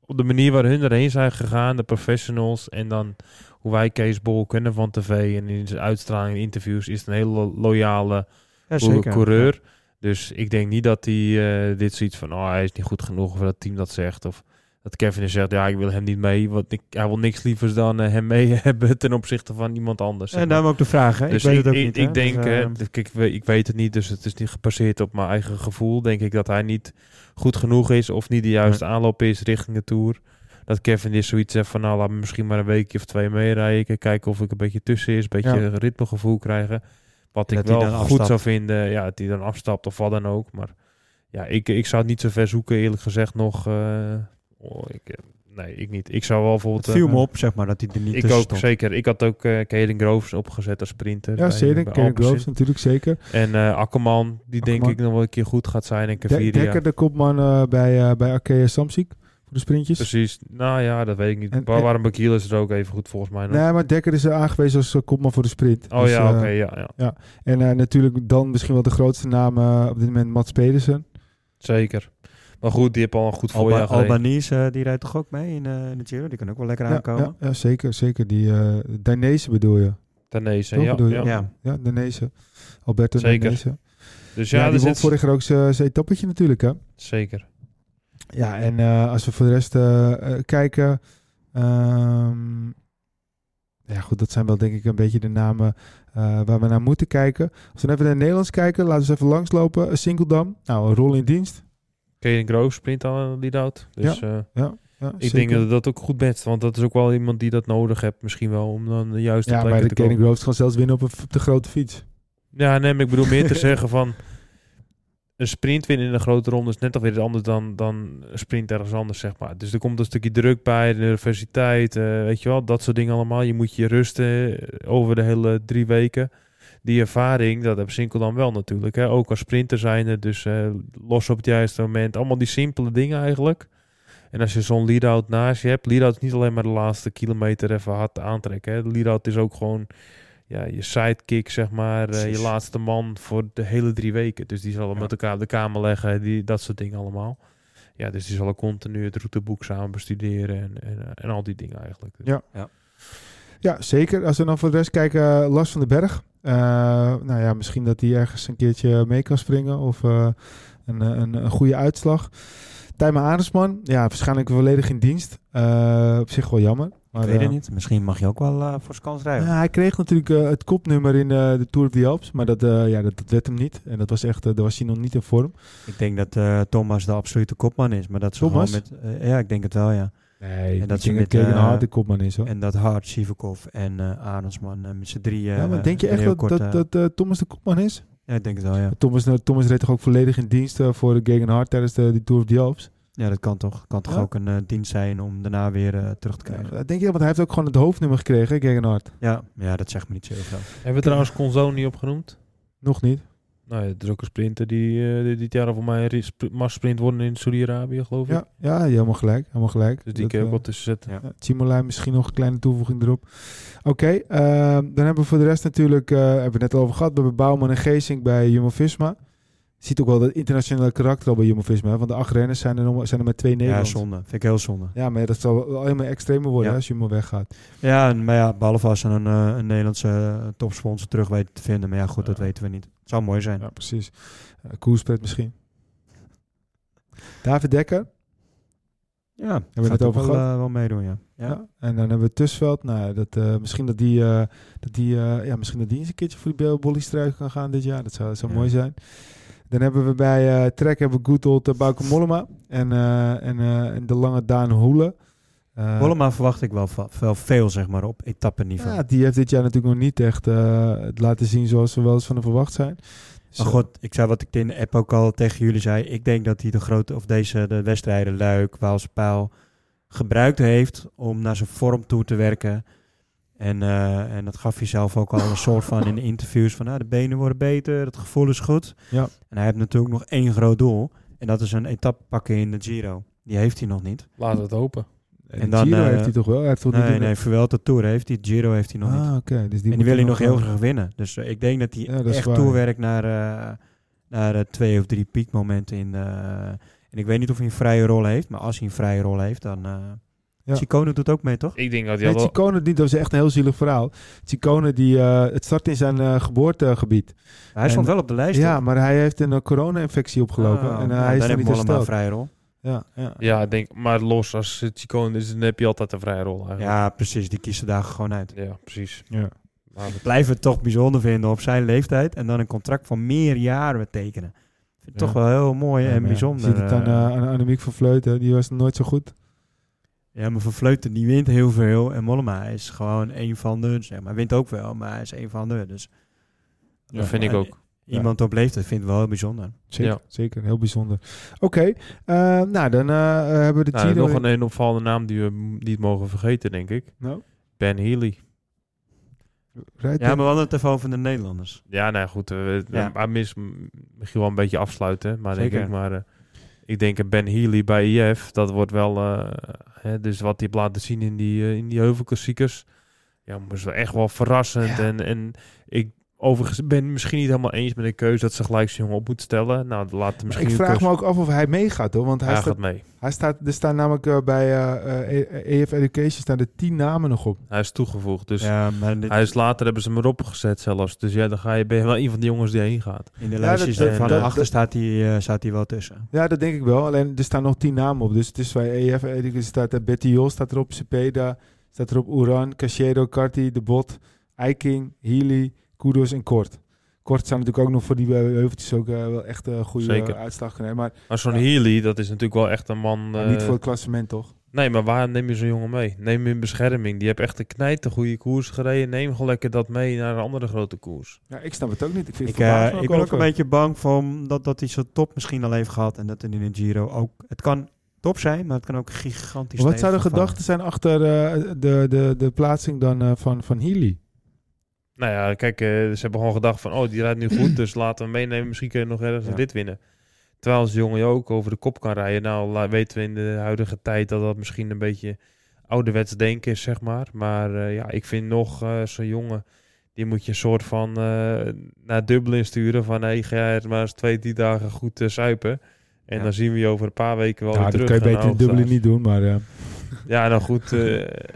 op de manier waar hun erheen zijn gegaan, de professionals en dan hoe wij Kees Bol kennen van tv en in zijn uitstraling in interviews, is het een hele loyale Ja, coureur. Dus ik denk niet dat hij dit zoiets van, oh hij is niet goed genoeg of dat het team dat zegt. Of dat Kevin zegt, ja ik wil hem niet mee. Want ik, hij wil niks lievers dan eh, hem mee hebben ten opzichte van iemand anders. En daarom ook de vraag, hè? Dus ik weet het ook ik, niet. ik hè. denk, Dus, eh, kijk, we- ik weet het niet, dus het is niet gebaseerd op mijn eigen gevoel. Denk ik dat hij niet goed genoeg is of niet de juiste aanloop is richting de Tour. Dat Kevin is zoiets zegt van, nou laat me misschien maar een weekje of twee meerijden. Kijken of ik een beetje tussen is, een beetje Ja. ritmegevoel krijgen. Wat ik Dat wel dan goed afstapt. zou vinden, ja, dat hij dan afstapt of wat dan ook. Maar ja, ik, ik zou het niet zo ver zoeken, eerlijk gezegd nog. eh, oh, ik, eh, nee, ik niet. Ik zou wel bijvoorbeeld... het viel eh, me op, zeg maar, dat hij er niet ik ook, stond. zeker. Ik had ook eh Caden Groves opgezet als sprinter. ja, zeker. Alpecin. Groves natuurlijk zeker. En eh Akkerman, die denk ik nog wel een keer goed gaat zijn. En De Caviria. Dekker, de kopman bij, eh bij Arkea Samsic. Voor de sprintjes. Precies. Nou ja, dat weet ik niet. En- en- Waarom Bakiel is er ook even goed volgens mij nog. Nee, maar Dekker is eh, aangewezen als kopman voor de sprint. oh Dus, ja, oké. ja, ja. En eh, natuurlijk dan misschien wel de grootste naam op dit moment Mats Pedersen. Zeker. Maar goed, die heeft al een goed Alba voorjaar gereden. Albanese, eh, die rijdt toch ook mee in, eh, in de Giro? Die kan ook wel lekker Ja, aankomen. ja, ja, zeker. zeker. Die uh, Dainese bedoel je? Toch ja. bedoel je? ja. Ja. Dainese. Alberto Zeker. Dainese. Dus Ja, ja, die zit... vorig jaar ook zijn etappetje natuurlijk, hè? Zeker. Ja, en eh, als we voor de rest kijken... ehm, ja, goed, dat zijn wel denk ik een beetje de namen eh, waar we naar moeten kijken. Als we even naar het Nederlands kijken, laten we eens even langslopen. Singeldam, nou, een rol in dienst. Caden Groves sprint al een lead-out. Dus eh, Ja. Ja, Ik zeker. denk dat dat ook goed best, want dat is ook wel iemand die dat nodig hebt misschien wel om dan de juiste Ja, maar de te. Groves kan zelfs winnen op, een, op de grote fiets. Ja, nee, maar ik bedoel meer te zeggen van een sprint winnen in een grote ronde is net toch weer iets anders dan, dan een sprint ergens anders, zeg maar. Dus er komt een stukje druk bij, de nervositeit, eh, weet je wel, dat soort dingen allemaal. Je moet je rusten eh, over de hele drie weken. Die ervaring, dat heb Sinkel dan wel natuurlijk. Hè? Ook als sprinter zijnde, dus eh, los op het juiste moment. Allemaal die simpele dingen eigenlijk. En als je zo'n lead-out naast je hebt, lead-out is niet alleen maar de laatste kilometer even hard aantrekken. Hè? De lead-out is ook gewoon ja, je sidekick, zeg maar, eh, je laatste man voor de hele drie weken. Dus die zal hem Ja. met elkaar op de kamer leggen, die, dat soort dingen allemaal. Ja, dus die zal continu het routeboek samen bestuderen en, en, eh, en al die dingen eigenlijk. Dus- Ja. Ja, zeker. Als we dan voor de rest kijken, Lars van den Berg. Eh, nou ja, misschien dat hij ergens een keertje mee kan springen. Of eh, een, een, een goede uitslag. Tijmen Arendsman. Ja, waarschijnlijk volledig in dienst. Eh, op zich wel jammer. Maar, ik weet het eh, niet. Misschien mag je ook wel eh, voor zijn kans rijden. Ja, hij kreeg natuurlijk eh, het kopnummer in eh, de Tour of the Alps. Maar dat, eh, ja, dat, dat werd hem niet. En dat was echt, eh, daar was hij nog niet in vorm. Ik denk dat eh, Thomas de absolute kopman is. Maar dat ze Thomas? met... eh, ja, ik denk het wel, ja. Nee, dat dat ze is met, eh, Hart de kopman is hoor. En dat Hart, Sivakov en eh Arendsman eh, met z'n drieën... ja, maar denk je echt dat, kort, dat, dat Thomas de kopman is? Ja, ik denk het wel, ja. Thomas, Thomas reed toch ook volledig in dienst voor de Gegenhard tijdens de, die Tour of the Alps? Ja, dat kan toch. Kan toch Ja? ook een dienst zijn om daarna weer terug te krijgen. Ja, denk je, want hij heeft ook gewoon het hoofdnummer gekregen, Gegenhard. Ja, ja, dat zegt me niet zoveel. Hebben we trouwens Conzo niet opgenoemd? Nog niet. Nou ja, het is ook een sprinter die eh, die dit jaar voor mij een ris- massasprint worden in Saudi-Arabië, geloof ik. Ja, ja, helemaal gelijk. Helemaal gelijk. Dus die kun je ook eh, wel tussen zetten. Ja. ja, misschien nog een kleine toevoeging erop. Oké, ehm, dan hebben we voor de rest natuurlijk, eh, hebben we het net al over gehad, we hebben Bouwman en Geesink bij Jumbo-Visma. Je ziet ook wel dat internationale karakter al bij Jumbo-Visma. hè, Want de acht renners zijn er, nog, zijn er maar twee Ja, Nederlanders. zonde. Vind ik heel zonde. Ja, maar dat zal wel helemaal extremer worden Ja. als Jumbo weggaat. Ja, en- maar ja, behalve als ze een, een Nederlandse topsponsor terug weten te vinden. Maar ja, goed, dat Ja. weten we niet. Zou mooi zijn. Ja, precies. Uh, Koerspret misschien. David Dekker. Ja, we gaat het over wel, eh, wel meedoen, ja. Ja. ja. En dan hebben we Tussveld. Nou, dat, eh, misschien dat die, dat die, ja, misschien dat die eens een keertje voor die bollystruik kan gaan dit jaar. Dat zou, dat zou Ja. mooi zijn. Dan hebben we bij Trek hebben we Good Old uh, Bauke Mollema. En, en, en de lange Daan Hoele. Eh, Mollema verwacht ik wel, veel, zeg maar, op etappenniveau. Ja, die heeft dit jaar natuurlijk nog niet echt eh, het laten zien zoals we wel eens van hem verwacht zijn. Maar eh, goed, ik zei wat ik in de app ook al tegen jullie zei. Ik denk dat hij de grote, of deze, de wedstrijden Luik, Waalse Pijl, gebruikt heeft om naar zijn vorm toe te werken. En, eh, en dat gaf hij zelf ook al een soort van in de interviews van, nou, de benen worden beter, het gevoel is goed. Ja. En hij heeft natuurlijk nog één groot doel. En dat is een etappe pakken in de Giro. Die heeft hij nog niet. Laten we het hopen. En en dan, Giro eh, heeft hij toch wel? Hij heeft toch Nee, niet nee, Vuelta Tour heeft hij. Giro heeft hij nog niet. Ah, oké. Dus die en die wil hij nog heel graag winnen. Dus eh, ik denk dat hij Ja, dat is echt waar. toewerkt naar, eh, naar twee of drie piekmomenten. In, eh, en ik weet niet of hij een vrije rol heeft. Maar als hij een vrije rol heeft, dan... eh Ja. Ciccone doet ook mee, toch? Ik denk dat hij Nee. Ciccone, die, dat is echt een heel zielig verhaal. Ciccone, die, eh, het start in zijn eh, geboortegebied. Hij stond wel op de lijst. Ja, toch? maar hij heeft een corona-infectie opgelopen. Oh, en nou, hij is dan heeft niet een hersteld. vrije rol. Ja, ja. Ja, ik denk, maar los als het Chicone is, dan heb je altijd een vrije rol eigenlijk. Ja, precies. Die kiezen dagen gewoon uit. Ja, precies. ja. Maar Ik blijf het toch bijzonder vinden op zijn leeftijd. En dan een contract van meer jaren tekenen. Ik vind het Ja. toch wel heel mooi Ja, en bijzonder. Je ziet het aan, eh. eh, aan Annemiek van Vleuten. Die was nooit zo goed. Ja, maar Van Vleuten die wint heel veel. En Mollema is gewoon een van de... Zeg maar, wint ook wel, maar hij is een van de. Dus dat vind ik ook. Iemand op leeftijd vindt het wel heel bijzonder. Zeker, Ja. zeker. Heel bijzonder. Oké, eh, nou dan eh, hebben we de Nou, nog een, een opvallende naam die we niet mogen vergeten, denk ik. Nou, Ben Healy. rijdt Ja, maar we hadden het even over de Nederlanders. Ja, nou goed. eh Ja. Maar mis, misschien wel een beetje afsluiten. Maar denk ik maar... eh, ik denk een Ben Healy bij IF, dat wordt wel... eh, hè, dus wat hij heeft laten zien in die, eh, in die heuvelklassiekers. Ja, was wel echt wel verrassend. Ja. En, en ik overigens ben misschien niet helemaal eens met de keuze dat ze gelijk zijn jongen op moet stellen. Nou, laat hem misschien ik vraag keuze- me ook af of hij meegaat hoor. Want hij, Hij staat, gaat mee. hij staat, er staan namelijk eh, bij eh, eh, EF Education staan er tien namen nog op. Hij is toegevoegd. Dus ja, maar dit- hij is later hebben ze hem erop gezet zelfs. Dus ja, dan ga je, ben je wel een van die jongens die heen gaat. in de Ja, lijstjes van dat- achter dat- staat hij, staat hij wel tussen. Ja, dat denk ik wel. Alleen er staan nog tien namen op. Dus het is bij EF Education staat er Betty Jol staat erop, Cepeda staat erop, Uran, Cachero, Carti, De Bot, Eiking, Healy, Kudos en Kort. Kort zou natuurlijk ook nog voor die eh, heuveltjes ook eh, wel echt een goede Zeker. eh, uitslag kunnen hebben. Maar, Maar zo'n Ja. Healy, dat is natuurlijk wel echt een man... eh, niet voor het klassement toch? Nee, maar waar neem je zo'n jongen mee? Neem hem in bescherming. Die heeft echt een knijt, een goede koers gereden. Neem gewoon lekker dat mee naar een andere grote koers. Ja, ik snap het ook niet. Ik, vind Ik, het eh, ik ben ook een beetje bang hem dat, dat hij zijn top misschien al heeft gehad. En dat hij in een Giro ook... Het kan top zijn, maar het kan ook gigantisch Wat zou de gedachten zijn achter eh, de, de, de plaatsing dan eh, van, van Healy? Nou ja, kijk, eh, ze hebben gewoon gedacht van... Oh, die rijdt nu goed, dus laten we hem meenemen. Misschien kun je nog ergens Ja. rit winnen. Terwijl als jongen je ook over de kop kan rijden. Nou, weten we in de huidige tijd dat dat misschien een beetje ouderwets denken is, zeg maar. Maar eh, ja, ik vind nog eh, zo'n jongen... Die moet je een soort van naar Dublin sturen. Van, hé, ga jij er maar eens twee, drie dagen goed suipen. En Ja. dan zien we je over een paar weken wel Ja, weer dat terug. kan je beter in Dublin niet doen, maar... Ja, nou goed,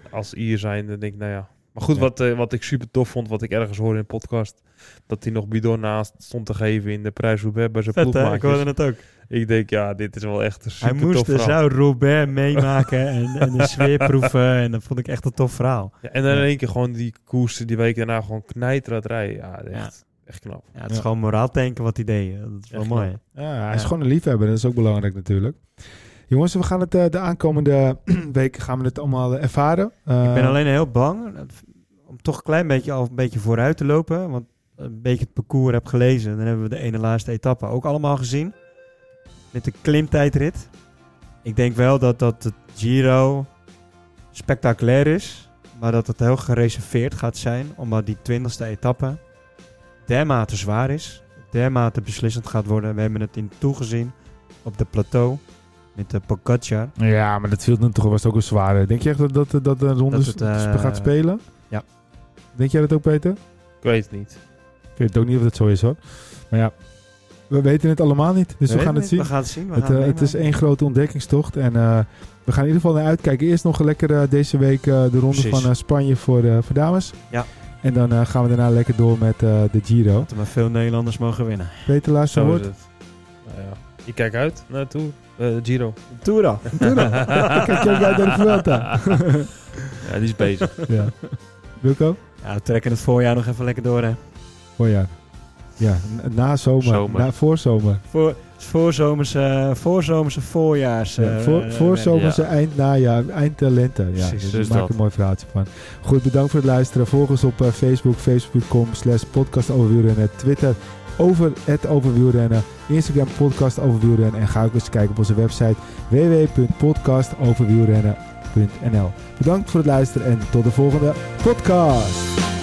als Ier zijn, dan denk ik, nou ja. Maar goed, Ja. wat, eh, wat ik super tof vond, wat ik ergens hoorde in de podcast, dat hij nog bidon naast stond te geven in de prijs Roubaix bij zijn Vet hè, ik ploegmaatjes. hoorde het ook. Ik denk, ja, dit is wel echt een Hij super moest tof de zou Robert meemaken en, en de sfeer proeven. En dat vond ik echt een tof verhaal. Ja, en dan Ja. in één keer gewoon die koers die week daarna gewoon knijterend rijden. Ja, echt, echt knap. Ja, het is Ja. gewoon moraal tanken wat hij deed. Dat is wel Echt mooi. Ja, hij is Ja. gewoon een liefhebber. Dat is ook belangrijk natuurlijk. Jongens, we gaan het eh, de aankomende weken gaan we het allemaal eh, ervaren. Ik ben Eh, alleen heel bang om toch een klein beetje al een beetje vooruit te lopen. Want een beetje het parcours heb gelezen. Dan hebben we de ene laatste etappe ook allemaal gezien. Met de klimtijdrit. Ik denk wel dat, dat het Giro spectaculair is. Maar dat het heel gereserveerd gaat zijn. Omdat die twintigste etappe dermate zwaar is. Dermate beslissend gaat worden. We hebben het in toe gezien op de plateau. Met de Pogacar. Ja, maar dat viel dan toch was ook een zware. Denk je echt dat, dat, dat de ronde Dat het, eh, gaat spelen? ja. Denk jij dat ook, Peter? Ik weet het niet. Ik weet ook niet of dat zo is hoor. Maar ja, we weten het allemaal niet. Dus we, gaan het niet. zien. We gaan het zien. We Het, gaan eh, het is één grote ontdekkingstocht. En eh, we gaan in ieder geval naar uitkijken. Eerst nog lekker eh, deze week eh, de ronde Precies. van eh, Spanje voor, eh, voor dames. Ja. En dan eh, gaan we daarna lekker door met eh, de Giro. Dat er maar veel Nederlanders mogen winnen. Peter, is woord. het. Nou ja. Ik kijk uit naartoe. eh Giro. Toera. Doe dan. Ik kijk ook uit naar de Vuelta. Ja, die is bezig. ja. Wilco? Ja, we trekken het voorjaar nog even lekker door, hè. Voorjaar. Ja, na zomer. Zomer. Na, voor zomer. Voor, voorzomerse, voorzomerse voorjaars. Ja, eh, voor, eh, voor eh, eind najaar, eind eh, lente. Ja, Precies, dus dus maak dat. een mooi verhaaltje van. Goed, bedankt voor het luisteren. Volg ons op eh, Facebook, facebook.com slash podcast. Twitter over het over wielrennen. Instagram podcast over wielrennen. En ga ook eens kijken op onze website www.podcastoverwielrennen.nl Bedankt voor het luisteren en tot de volgende podcast.